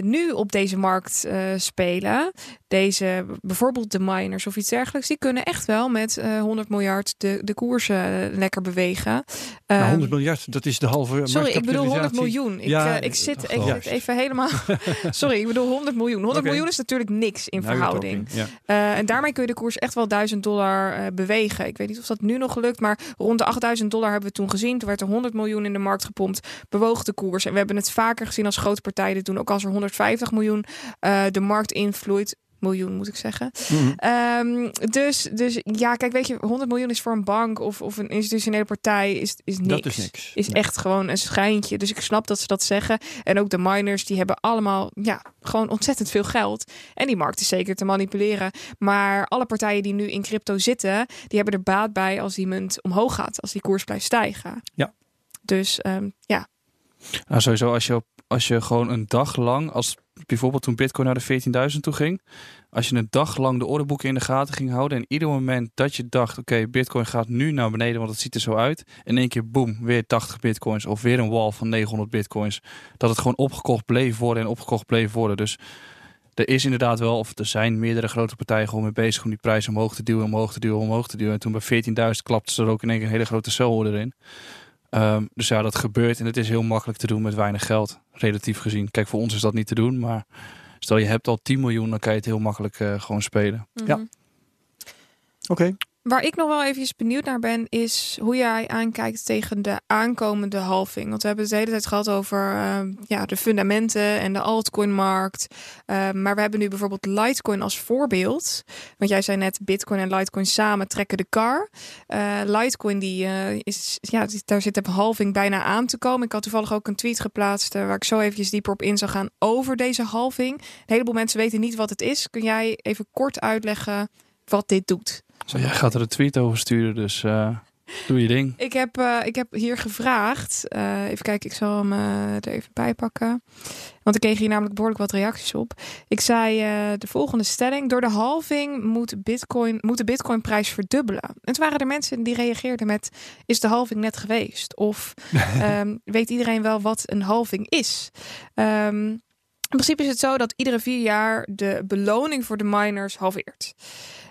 [SPEAKER 2] nu op deze markt eh, spelen, deze bijvoorbeeld de miners of iets dergelijks, die kunnen echt wel met eh 100 miljard de, de koersen lekker bewegen.
[SPEAKER 1] Nou,
[SPEAKER 2] Ehm,
[SPEAKER 1] 100 miljard, dat is de halve
[SPEAKER 2] Sorry, ik bedoel 100
[SPEAKER 1] marktkapitalisatie.
[SPEAKER 2] miljoen. Ik,
[SPEAKER 1] Ja,
[SPEAKER 2] ik zit ik zit even helemaal. Sorry, ik bedoel 100 miljoen. 100
[SPEAKER 1] Oké.
[SPEAKER 2] miljoen is natuurlijk niks in
[SPEAKER 1] Nou,
[SPEAKER 2] verhouding.
[SPEAKER 1] Ja.
[SPEAKER 2] En daarmee kun je de koers echt wel 1000 dollar bewegen. Ik weet niet of dat nu nog lukt, maar rond de 8000 dollar hebben we toen gezien. Toen werd er 100 miljoen in de markt gepompt, bewoog de koers. En we hebben het vaker gezien als grote partijen dit doen. Ook als er 150 miljoen eh, de markt invloeit. Miljoen moet ik zeggen.
[SPEAKER 1] Mhm.
[SPEAKER 2] Ehm, dus, dus ja, kijk, weet je, 100 miljoen is voor een bank of, of een institutionele partij is, is niks.
[SPEAKER 1] Dat is niks.
[SPEAKER 2] Is
[SPEAKER 1] Nee.
[SPEAKER 2] echt gewoon een schijntje. Dus ik snap dat ze dat zeggen. En ook de miners, die hebben allemaal ja, gewoon ontzettend veel geld. En die markt is zeker te manipuleren. Maar alle partijen die nu in crypto zitten, die hebben er baat bij als die munt omhoog gaat. Als die koers blijft stijgen.
[SPEAKER 1] Ja.
[SPEAKER 2] Dus ehm, ja,
[SPEAKER 3] Nou, sowieso als je, als je gewoon een dag lang, als bijvoorbeeld toen Bitcoin naar de 14.000 toe ging, als je een dag lang de orderboeken in de gaten ging houden en ieder moment dat je dacht, oké, Bitcoin gaat nu naar beneden, want het ziet er zo uit, in één keer boem, weer 80 Bitcoins of weer een wall van 900 Bitcoins, dat het gewoon opgekocht bleef worden en opgekocht bleef worden. Dus er is inderdaad wel, of er zijn meerdere grote partijen gewoon mee bezig om die prijs omhoog te duwen, omhoog te duwen, omhoog te duwen. En toen bij 14.000 klapte ze er ook in één keer een hele grote sell in. Ehm, dus ja, dat gebeurt en het is heel makkelijk te doen met weinig geld, relatief gezien. Kijk, voor ons is dat niet te doen, maar stel je hebt al 10 miljoen, dan kan je het heel makkelijk eh, gewoon spelen.
[SPEAKER 1] Ja.
[SPEAKER 2] Mhm.
[SPEAKER 1] Oké.
[SPEAKER 2] Waar ik nog wel eventjes benieuwd naar ben, is hoe jij aankijkt tegen de aankomende halving. Want we hebben het de hele tijd gehad over eh, ja, de fundamenten en de altcoin-markt. Eh, maar we hebben nu bijvoorbeeld Litecoin als voorbeeld. Want jij zei net, Bitcoin en Litecoin samen trekken de kar. Eh, Litecoin, die, is, ja, daar zit de halving bijna aan te komen. Ik had toevallig ook een tweet geplaatst waar ik zo eventjes dieper op in zou gaan over deze halving. Een heleboel mensen weten niet wat het is. Kun jij even kort uitleggen wat dit doet?
[SPEAKER 3] Zo, jij gaat er een tweet over sturen, dus eh, Doe je ding.
[SPEAKER 2] Ik heb, eh, ik heb hier gevraagd. eh, even kijken, ik zal hem er even bij pakken. Want ik kreeg hier namelijk behoorlijk wat reacties op. Ik zei de volgende stelling. Door de halving moet, Bitcoin, moet de Bitcoin-prijs verdubbelen. En toen waren er mensen die reageerden met... Is de halving net geweest? Of ehm, weet iedereen wel wat een halving is? Ehm, in principe is het zo dat iedere vier jaar de beloning voor de miners halveert.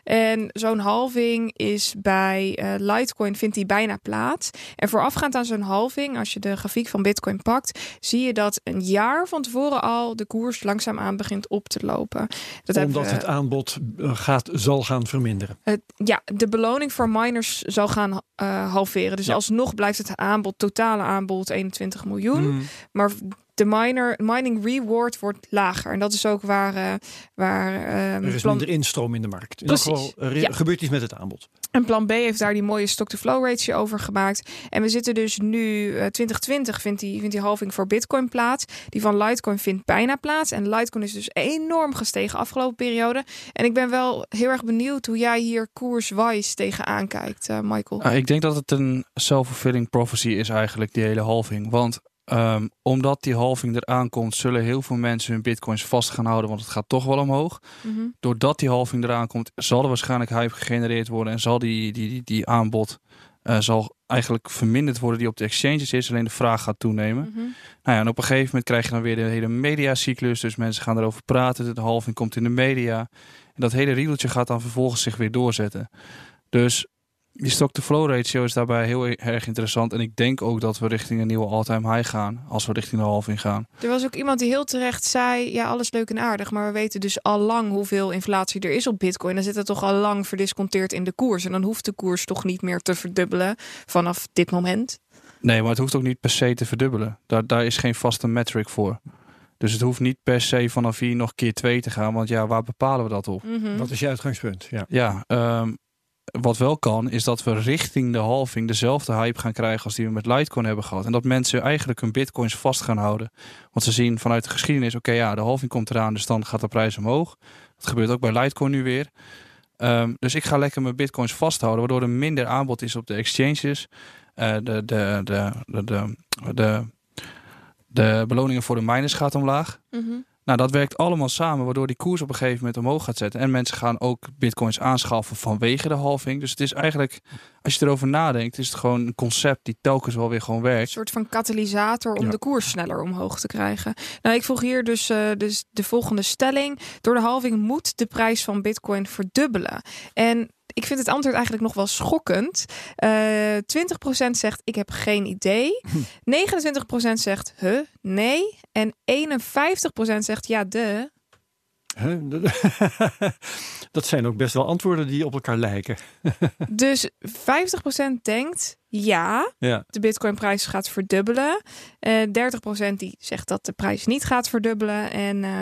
[SPEAKER 2] En zo'n halving is bij eh, Litecoin vindt die bijna plaats. En voorafgaand aan zo'n halving, als je de grafiek van Bitcoin pakt, zie je dat een jaar van tevoren al de koers langzaamaan begint op te lopen. Dat
[SPEAKER 1] Omdat
[SPEAKER 2] we-
[SPEAKER 1] het aanbod eh, gaat, zal gaan verminderen.
[SPEAKER 2] het- ja, de beloning voor miners zal gaan eh, halveren. Dus
[SPEAKER 1] Ja.
[SPEAKER 2] alsnog blijft het aanbod, totale aanbod 21 miljoen.
[SPEAKER 1] Hmm.
[SPEAKER 2] Maar de miner, mining reward wordt lager. En dat is ook waar, eh, waar ehm,
[SPEAKER 1] Er is
[SPEAKER 2] plan-
[SPEAKER 1] minder instroom in de markt. In
[SPEAKER 2] Precies,
[SPEAKER 1] elk geval er
[SPEAKER 2] ja.
[SPEAKER 1] gebeurt iets met het aanbod.
[SPEAKER 2] En plan B heeft daar die mooie stock-to-flow ratio over gemaakt. En we zitten dus nu, eh 2020 vindt die, vindt die halving voor Bitcoin plaats. Die van Litecoin vindt bijna plaats. En Litecoin is dus enorm gestegen afgelopen periode. En ik ben wel heel erg benieuwd hoe jij hier koerswise tegenaan kijkt, eh, Michael.
[SPEAKER 3] Ah, ik denk dat het een self-fulfilling prophecy is eigenlijk, die hele halving. Want ehm, omdat die halving eraan komt, zullen heel veel mensen hun bitcoins vast gaan houden, want het gaat toch wel omhoog.
[SPEAKER 2] Mhm.
[SPEAKER 3] Doordat die halving eraan komt, zal er waarschijnlijk hype gegenereerd worden en zal die, die, die, die aanbod eh, zal eigenlijk verminderd worden die op de exchanges is. Alleen de vraag gaat toenemen.
[SPEAKER 2] Mhm.
[SPEAKER 3] Nou ja, en op een gegeven moment krijg je dan weer de hele mediacyclus. Dus mensen gaan erover praten. De halving komt in de media. En dat hele riedeltje gaat dan vervolgens zich weer doorzetten. Dus die stock-to-flow ratio is daarbij heel e- erg interessant. En ik denk ook dat we richting een nieuwe all-time high gaan. Als we richting de halving gaan.
[SPEAKER 2] Er was ook iemand die heel terecht zei: ja, alles leuk en aardig, maar we weten dus al lang hoeveel inflatie er is op Bitcoin. Dan zit het toch al lang verdisconteerd in de koers. En dan hoeft de koers toch niet meer te verdubbelen vanaf dit moment.
[SPEAKER 3] Nee, maar het hoeft ook niet per se te verdubbelen. Daar, daar is geen vaste metric voor. Dus het hoeft niet per se vanaf hier nog keer 2 te gaan. Want ja, waar bepalen we dat op?
[SPEAKER 2] Mhm.
[SPEAKER 1] Wat is je uitgangspunt? Ja.
[SPEAKER 3] Ja, ehm, wat wel kan, is dat we richting de halving dezelfde hype gaan krijgen als die we met Litecoin hebben gehad. En dat mensen eigenlijk hun bitcoins vast gaan houden. Want ze zien vanuit de geschiedenis, oké ja, de halving komt eraan, dus dan gaat de prijs omhoog. Dat gebeurt ook bij Litecoin nu weer. Ehm, dus ik ga lekker mijn bitcoins vasthouden, waardoor er minder aanbod is op de exchanges. Eh, de, de, de, de, de, de, de beloningen voor de miners gaat omlaag.
[SPEAKER 2] Mhm.
[SPEAKER 3] Nou, dat werkt allemaal samen, waardoor die koers op een gegeven moment omhoog gaat zetten. En mensen gaan ook bitcoins aanschaffen vanwege de halving. Dus het is eigenlijk, als je erover nadenkt, is het gewoon een concept die telkens wel weer gewoon
[SPEAKER 2] Een
[SPEAKER 3] werkt.
[SPEAKER 2] soort van katalysator om
[SPEAKER 1] Ja.
[SPEAKER 2] de koers sneller omhoog te krijgen. Nou, ik vroeg hier dus, eh, dus de volgende stelling. Door de halving moet de prijs van Bitcoin verdubbelen. En ik vind het antwoord eigenlijk nog wel schokkend. Eh 20% zegt ik heb geen idee. 29% zegt huh, nee. En 51% zegt ja, de.
[SPEAKER 1] Hè? Dat zijn ook best wel antwoorden die op elkaar lijken.
[SPEAKER 2] Dus 50% denkt ja,
[SPEAKER 1] Ja.
[SPEAKER 2] de bitcoinprijs gaat verdubbelen. Eh 30% die zegt dat de prijs niet gaat verdubbelen. En eh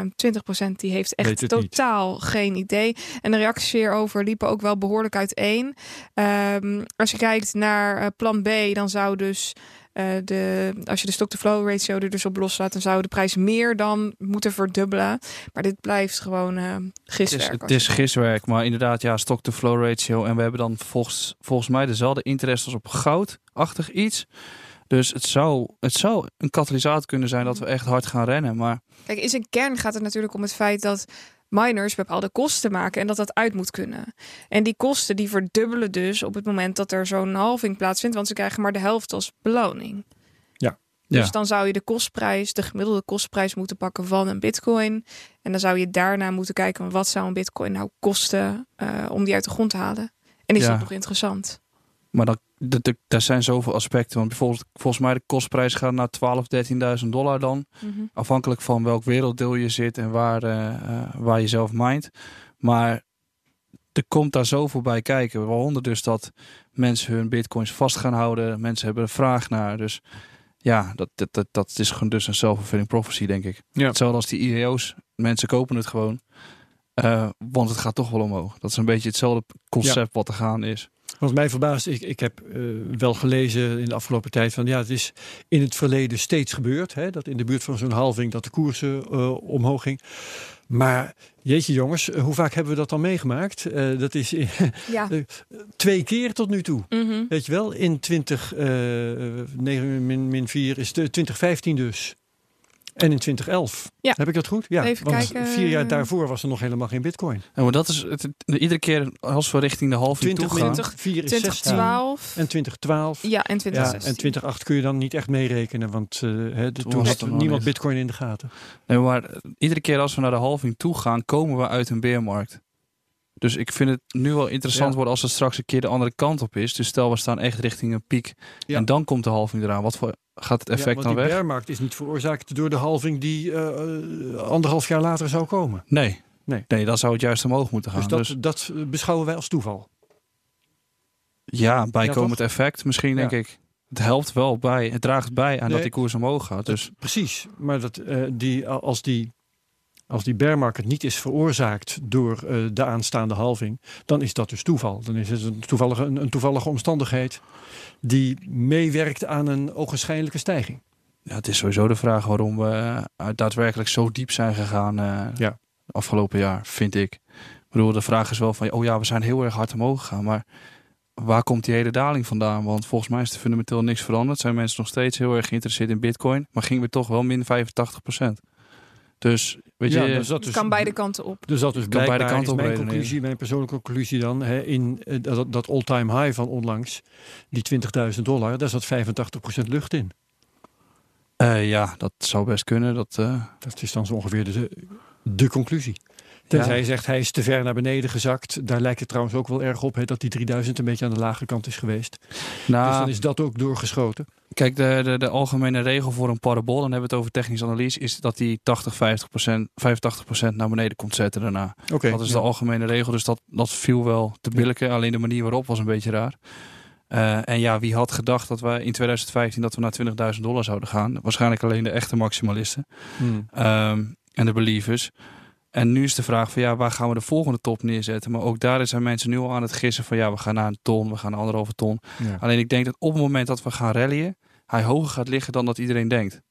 [SPEAKER 2] 20% die heeft echt
[SPEAKER 1] niet.
[SPEAKER 2] totaal geen idee. En de reacties hierover liepen ook wel behoorlijk uiteen. Ehm, als je kijkt naar eh, plan B, dan zou dus... eh, de, als je de stock-to-flow ratio er dus op loslaat, dan zou de prijs meer dan moeten verdubbelen. Maar dit blijft gewoon
[SPEAKER 3] Het
[SPEAKER 2] giswerk.
[SPEAKER 3] is, het is
[SPEAKER 2] je-
[SPEAKER 3] giswerk, maar inderdaad, ja, stock-to-flow ratio. En we hebben dan volgens, volgens mij dezelfde interesse als op goud-achtig iets. Dus het zou, het zou een katalysator kunnen zijn dat we echt hard gaan rennen. Maar
[SPEAKER 2] Kijk, in zijn kern gaat het natuurlijk om het feit dat miners bepaalde kosten maken en dat dat uit moet kunnen. En die kosten die verdubbelen dus op het moment dat er zo'n halving plaatsvindt, want ze krijgen maar de helft als beloning.
[SPEAKER 1] Ja.
[SPEAKER 2] Dus
[SPEAKER 3] Ja.
[SPEAKER 2] dan zou je de kostprijs, de gemiddelde kostprijs moeten pakken van een bitcoin. En dan zou je daarna moeten kijken wat zou een bitcoin nou kosten eh, om die uit de grond te halen. En is
[SPEAKER 3] Ja.
[SPEAKER 2] dat nog interessant?
[SPEAKER 3] Maar dan, daar zijn zoveel aspecten. Want bijvoorbeeld, volgens mij de kostprijs gaat naar 12.000, 13.000 dollar dan. Afhankelijk van welk werelddeel je zit en waar, eh, eh, waar je zelf mindt. Maar er komt daar zoveel bij kijken. Waaronder dus dat mensen hun bitcoins vast gaan houden. Mensen hebben er vraag naar. Dus ja, dat, dat, dat, dat is gewoon dus een self-fulfilling prophecy, denk ik.
[SPEAKER 1] Ja.
[SPEAKER 3] Hetzelfde als die IEO's. Mensen kopen het gewoon. Eh, want het gaat toch wel omhoog. Dat is een beetje hetzelfde concept wat er gaan is.
[SPEAKER 1] Wat mij verbaast, ik, ik heb eh, wel gelezen in de afgelopen tijd van ja, het is in het verleden steeds gebeurd. Hè, dat in de buurt van zo'n halving dat de koersen eh, omhoog ging. Maar jeetje jongens, hoe vaak hebben we dat al meegemaakt? Eh, dat is
[SPEAKER 2] Ja.
[SPEAKER 1] twee keer tot nu toe.
[SPEAKER 2] Mhm.
[SPEAKER 1] Weet je wel, in 20, eh 9 min, min 4 is de 2015 dus. En in 2011.
[SPEAKER 2] Ja.
[SPEAKER 1] Heb ik dat goed? Ja,
[SPEAKER 2] Even
[SPEAKER 1] want
[SPEAKER 2] kijken.
[SPEAKER 1] vier jaar daarvoor was er nog helemaal geen bitcoin.
[SPEAKER 3] Ja, maar dat is het, iedere keer als we richting de halve
[SPEAKER 1] 20
[SPEAKER 3] toe gaan.
[SPEAKER 1] min 4 is 16.
[SPEAKER 2] 2012.
[SPEAKER 1] En 2012.
[SPEAKER 2] Ja, en
[SPEAKER 1] Ja,
[SPEAKER 2] 2016.
[SPEAKER 1] en 2008 kun je dan niet echt meerekenen, want eh, hè, de-
[SPEAKER 3] Toen
[SPEAKER 1] had niemand
[SPEAKER 3] niet.
[SPEAKER 1] bitcoin in de gaten.
[SPEAKER 3] Nee, maar eh, iedere keer als we naar de halving toe gaan, komen we uit een beermarkt. Dus ik vind het nu wel interessant
[SPEAKER 1] Ja.
[SPEAKER 3] worden als het straks een keer de andere kant op is. Dus stel we staan echt richting een piek
[SPEAKER 1] Ja.
[SPEAKER 3] en dan komt de halving eraan. Wat voor gaat het effect dan
[SPEAKER 1] die
[SPEAKER 3] weg?
[SPEAKER 1] bearmarkt is niet veroorzaakt door de halving die eh, eh, anderhalf jaar later zou komen.
[SPEAKER 3] Nee.
[SPEAKER 1] Nee.
[SPEAKER 3] nee, dan zou het juist omhoog moeten gaan.
[SPEAKER 1] Dus
[SPEAKER 3] Dus,
[SPEAKER 1] dat, dat beschouwen wij als toeval.
[SPEAKER 3] ja, bijkomend effect misschien denk
[SPEAKER 1] Ja.
[SPEAKER 3] ik. Het helpt wel bij, het draagt bij aan
[SPEAKER 1] Nee.
[SPEAKER 3] dat die koers omhoog gaat. Dus
[SPEAKER 1] precies, maar dat, eh, die, als die als die bear market niet is veroorzaakt door eh, de aanstaande halving, dan is dat dus toeval. Dan is het een toevallige, een, een toevallige omstandigheid die meewerkt aan een ogenschijnlijke stijging.
[SPEAKER 3] ja, het is sowieso de vraag waarom we eh, daadwerkelijk zo diep zijn gegaan eh
[SPEAKER 1] Ja.
[SPEAKER 3] afgelopen jaar, vind ik. Ik bedoel, de vraag is wel van, oh ja, we zijn heel erg hard omhoog gegaan, maar waar komt die hele daling vandaan? Want volgens mij is er fundamenteel niks veranderd. Zijn mensen nog steeds heel erg geïnteresseerd in bitcoin, maar gingen we toch wel min 85%. Dus, weet je,
[SPEAKER 1] dus dat dus,
[SPEAKER 2] kan beide kanten op.
[SPEAKER 1] Dus dat is
[SPEAKER 3] Kan beide kanten
[SPEAKER 1] is
[SPEAKER 3] op
[SPEAKER 1] mijn conclusie, mijn persoonlijke conclusie dan, hè, in eh, dat, dat all-time high van onlangs, die 20.000 dollar, daar zat 85% lucht in.
[SPEAKER 3] eh, ja, dat zou best kunnen. Dat, eh,
[SPEAKER 1] Dat is dan zo ongeveer de, de conclusie. Tenzij je zegt hij is te ver naar beneden gezakt. Daar lijkt het trouwens ook wel erg op hè, dat die 3000 een beetje aan de lage kant is geweest.
[SPEAKER 3] nou,
[SPEAKER 1] dus dan is dat ook doorgeschoten.
[SPEAKER 3] Kijk, de, de, de algemene regel voor een parabool, dan hebben we het over technische analyse, is dat die 80, 50 85% naar beneden komt zetten daarna. Dat is
[SPEAKER 1] ja.
[SPEAKER 3] de algemene regel, dus dat, dat viel wel te billijken. Alleen de manier waarop was een beetje raar. Eh, en ja, wie had gedacht dat we in 2015 dat we naar 20.000 dollar zouden gaan? Waarschijnlijk alleen de echte maximalisten
[SPEAKER 1] Hmm.
[SPEAKER 3] ehm, en de believers. En nu is de vraag van ja, waar gaan we de volgende top neerzetten? Maar ook daar zijn mensen nu al aan het gissen van ja, we gaan naar een ton, we gaan naar anderhalve ton.
[SPEAKER 1] Ja.
[SPEAKER 3] Alleen ik denk dat op het moment dat we gaan rallyen, hij hoger gaat liggen dan dat iedereen denkt.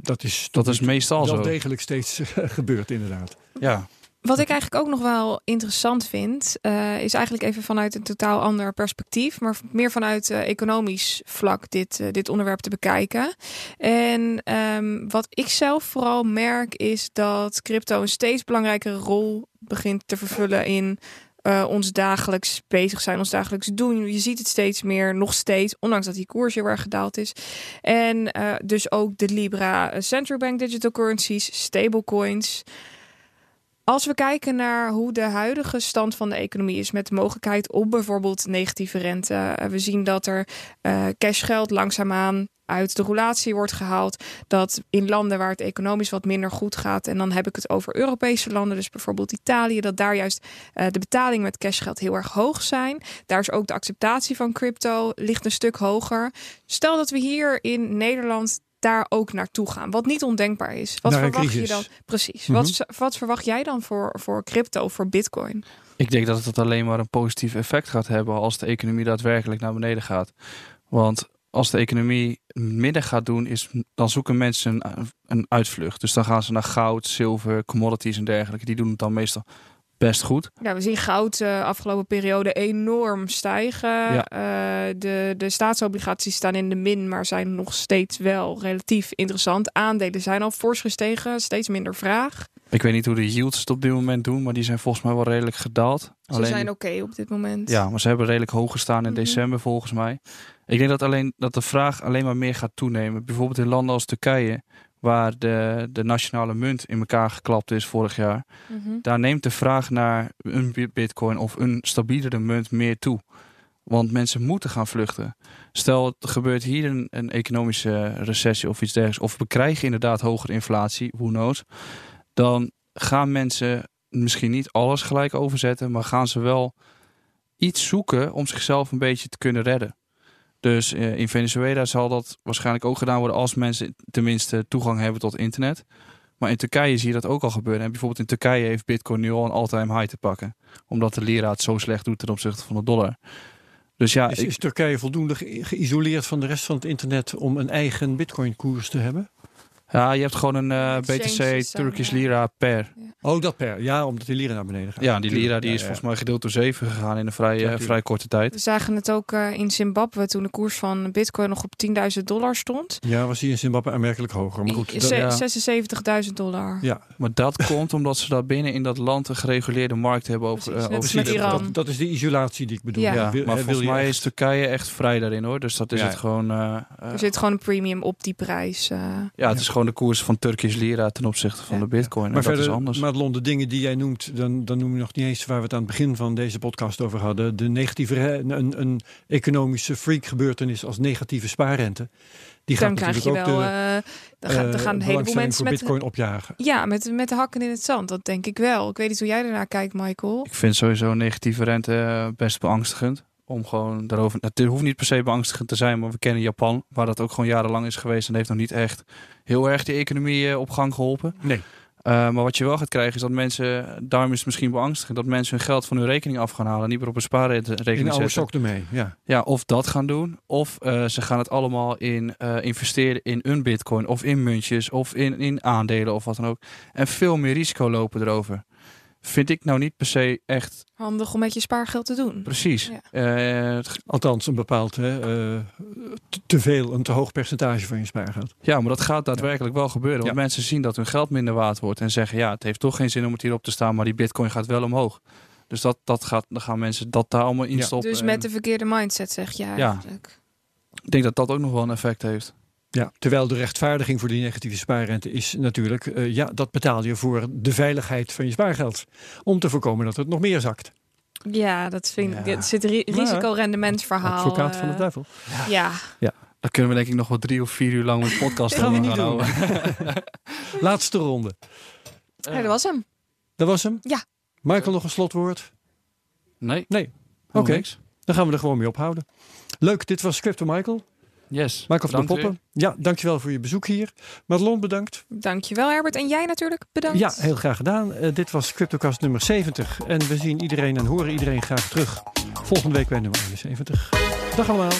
[SPEAKER 1] Dat is,
[SPEAKER 3] Dat is meestal
[SPEAKER 1] wel
[SPEAKER 3] zo.
[SPEAKER 1] degelijk steeds gebeurd inderdaad.
[SPEAKER 3] Ja,
[SPEAKER 2] Wat ik eigenlijk ook nog wel interessant vind, eh, is eigenlijk even vanuit een totaal ander perspectief, maar meer vanuit eh, economisch vlak dit, eh, dit onderwerp te bekijken. En ehm, wat ik zelf vooral merk is dat crypto een steeds belangrijkere rol begint te vervullen in eh, ons dagelijks bezig zijn, ons dagelijks doen. Je ziet het steeds meer, nog steeds, ondanks dat die koers heel erg gedaald is. En eh, dus ook de Libra eh, Central Bank Digital Currencies, stablecoins. Als we kijken naar hoe de huidige stand van de economie is met de mogelijkheid op bijvoorbeeld negatieve rente. We zien dat er eh, cashgeld langzaamaan uit de roulatie wordt gehaald. Dat in landen waar het economisch wat minder goed gaat, en dan heb ik het over Europese landen, dus bijvoorbeeld Italië, dat daar juist eh, de betalingen met cashgeld heel erg hoog zijn. Daar is ook de acceptatie van crypto ligt een stuk hoger. Stel dat we hier in Nederland daar ook naartoe gaan, wat niet ondenkbaar is. Wat verwacht je dan? Precies.
[SPEAKER 1] Mhm.
[SPEAKER 2] wat, wat verwacht jij dan voor, voor crypto, voor bitcoin?
[SPEAKER 3] ik denk dat het alleen maar een positief effect gaat hebben als de economie daadwerkelijk naar beneden gaat. Want als de economie midden gaat doen, is, dan zoeken mensen een, een uitvlucht. Dus dan gaan ze naar goud, zilver, commodities en dergelijke. Die doen het dan meestal best goed.
[SPEAKER 2] Ja, we zien goud de afgelopen periode enorm stijgen.
[SPEAKER 3] Ja.
[SPEAKER 2] Eh, de, de staatsobligaties staan in de min, maar zijn nog steeds wel relatief interessant. Aandelen zijn al fors gestegen, steeds minder vraag.
[SPEAKER 3] Ik weet niet hoe de yields het op dit moment doen, maar die zijn volgens mij wel redelijk gedaald.
[SPEAKER 2] Ze zijn oké op dit moment.
[SPEAKER 3] Ja, maar ze hebben redelijk hoog gestaan in
[SPEAKER 2] Mhm.
[SPEAKER 3] december volgens mij. Ik denk dat, alleen, dat de vraag alleen maar meer gaat toenemen. Bijvoorbeeld in landen als Turkije, waar de, de nationale munt in elkaar geklapt is vorig jaar.
[SPEAKER 2] Mhm.
[SPEAKER 3] Daar neemt de vraag naar een bi- bitcoin of een stabielere munt meer toe. Want mensen moeten gaan vluchten. Stel, er gebeurt hier een, een economische recessie of iets dergelijks. Of we krijgen inderdaad hogere inflatie, who knows. Dan gaan mensen misschien niet alles gelijk overzetten. Maar gaan ze wel iets zoeken om zichzelf een beetje te kunnen redden. Dus eh, in Venezuela zal dat waarschijnlijk ook gedaan worden als mensen tenminste toegang hebben tot internet. Maar in Turkije zie je dat ook al gebeuren. En bijvoorbeeld in Turkije heeft Bitcoin nu al een all-time high te pakken. Omdat de lira het zo slecht doet ten opzichte van de dollar. Dus ja,
[SPEAKER 1] is,
[SPEAKER 3] ik,
[SPEAKER 1] is Turkije voldoende ge- geïsoleerd van de rest van het internet om een eigen bitcoin koers te hebben?
[SPEAKER 3] Ja, je hebt gewoon een eh, BTC Turkish
[SPEAKER 2] ja.
[SPEAKER 3] lira per.
[SPEAKER 1] Oh, dat per. Ja, omdat die lira naar beneden gaat.
[SPEAKER 3] Ja, die lira die
[SPEAKER 1] Ja,
[SPEAKER 3] is
[SPEAKER 1] ja.
[SPEAKER 3] volgens mij gedeeld door 7 gegaan in een vrij,
[SPEAKER 1] Ja,
[SPEAKER 3] eh, vrij korte tijd.
[SPEAKER 2] We zagen het ook eh, in Zimbabwe toen de koers van Bitcoin nog op 10.000 dollar stond.
[SPEAKER 1] Ja, was die in Zimbabwe aanmerkelijk hoger. Maar goed, dat-
[SPEAKER 2] Se-
[SPEAKER 3] ja.
[SPEAKER 2] 76.000 dollar.
[SPEAKER 1] ja,
[SPEAKER 3] Maar dat komt omdat ze daar binnen in dat land een gereguleerde markt hebben over,
[SPEAKER 2] Precies,
[SPEAKER 3] over
[SPEAKER 2] met. Iran.
[SPEAKER 1] dat, dat is de isolatie die ik bedoel.
[SPEAKER 2] Ja.
[SPEAKER 3] Ja,
[SPEAKER 1] Wil-
[SPEAKER 3] maar
[SPEAKER 1] hè,
[SPEAKER 3] volgens
[SPEAKER 1] je
[SPEAKER 3] mij
[SPEAKER 1] echt-
[SPEAKER 3] is Turkije echt vrij daarin hoor. Dus dat is
[SPEAKER 1] Ja.
[SPEAKER 3] het gewoon.
[SPEAKER 2] Er zit gewoon een premium op die prijs. eh.
[SPEAKER 3] ja, het is gewoon de koers van Turkish lira ten opzichte van
[SPEAKER 2] Ja.
[SPEAKER 3] de Bitcoin.
[SPEAKER 1] Maar
[SPEAKER 3] en dat
[SPEAKER 1] verder,
[SPEAKER 3] is anders.
[SPEAKER 1] Madelon, de dingen die jij noemt, dan, dan noem je nog niet eens waar we het aan het begin van deze podcast over hadden. De negatieve, een, een economische freak gebeurtenis als negatieve spaarrente. Die gaat
[SPEAKER 2] dan krijg je
[SPEAKER 1] natuurlijk
[SPEAKER 2] wel.
[SPEAKER 1] ook de,
[SPEAKER 2] eh, dan, gaan, dan
[SPEAKER 1] eh,
[SPEAKER 2] gaan een heleboel mensen met.
[SPEAKER 1] bitcoin opjagen.
[SPEAKER 2] Ja, met, met de hakken in het zand. Dat denk ik wel. Ik weet niet hoe jij ernaar kijkt, Michael.
[SPEAKER 3] Ik vind sowieso negatieve rente eh, best beangstigend. Om gewoon daarover. Het hoeft niet per se beangstigend te zijn, maar we kennen Japan, waar dat ook gewoon jarenlang is geweest en heeft nog niet echt heel erg de economie eh, op gang geholpen.
[SPEAKER 1] Nee.
[SPEAKER 3] Eh, maar wat je wel gaat krijgen is dat mensen, daarom is het misschien beangstigend, dat mensen hun geld van hun rekening af gaan halen, niet meer op een
[SPEAKER 1] In
[SPEAKER 3] spaarrekening
[SPEAKER 1] een oude
[SPEAKER 3] zetten.
[SPEAKER 1] sok ermee. Ja.
[SPEAKER 3] Ja, of dat gaan doen, of eh, ze gaan het allemaal in investeren in een bitcoin, of in muntjes, of in, in aandelen, of wat dan ook. En veel meer risico lopen erover. Vind ik nou niet per se echt
[SPEAKER 2] Handig om met je spaargeld te doen.
[SPEAKER 3] precies.
[SPEAKER 2] Ja.
[SPEAKER 3] Eh,
[SPEAKER 1] Althans, een bepaald hè, eh, te, veel, een te hoog percentage van je spaargeld.
[SPEAKER 3] Ja, maar dat gaat daadwerkelijk wel gebeuren. Want
[SPEAKER 1] Ja.
[SPEAKER 3] mensen zien dat hun geld minder waard wordt. En zeggen, ja, het heeft toch geen zin om het hierop te staan. Maar die bitcoin gaat wel omhoog. Dus dat, dat gaat, dan gaan mensen dat daar allemaal in
[SPEAKER 1] Ja.
[SPEAKER 3] stoppen.
[SPEAKER 2] Dus
[SPEAKER 3] En
[SPEAKER 2] met de verkeerde mindset, zeg je
[SPEAKER 3] Ja.
[SPEAKER 2] eigenlijk.
[SPEAKER 3] Ik denk dat dat ook nog wel een effect heeft.
[SPEAKER 1] Ja, terwijl de rechtvaardiging voor die negatieve spaarrente is natuurlijk, eh, ja, dat betaal je voor de veiligheid van je spaargeld. Om te voorkomen dat het nog meer zakt.
[SPEAKER 2] Ja, dat vind ik.
[SPEAKER 3] Ja.
[SPEAKER 2] Het zit ri risicorendementsverhaal.
[SPEAKER 1] Advocaat van de
[SPEAKER 2] eh,
[SPEAKER 1] duivel.
[SPEAKER 2] Ja,
[SPEAKER 3] Dan kunnen we denk ik nog wel drie of vier uur lang een podcast
[SPEAKER 1] Gaan we niet doen.
[SPEAKER 3] houden.
[SPEAKER 1] Laatste ronde.
[SPEAKER 2] Ja, dat was hem.
[SPEAKER 1] Dat was hem?
[SPEAKER 2] Ja.
[SPEAKER 1] Michael, nog een slotwoord?
[SPEAKER 3] Nee.
[SPEAKER 1] Nee.
[SPEAKER 3] Oké.
[SPEAKER 1] Oké. Dan gaan we er gewoon mee ophouden. Leuk, dit was Crypto Michael.
[SPEAKER 3] Yes.
[SPEAKER 1] Michael van de
[SPEAKER 3] Bedankt
[SPEAKER 1] Poppen. Ja, dankjewel voor je bezoek hier. Madelon, bedankt.
[SPEAKER 2] Dankjewel, Herbert. En jij natuurlijk bedankt.
[SPEAKER 1] Ja, heel graag gedaan. Eh, dit was CryptoCast nummer 70. En we zien iedereen en horen iedereen graag terug. Volgende week bij nummer 71. Dag allemaal.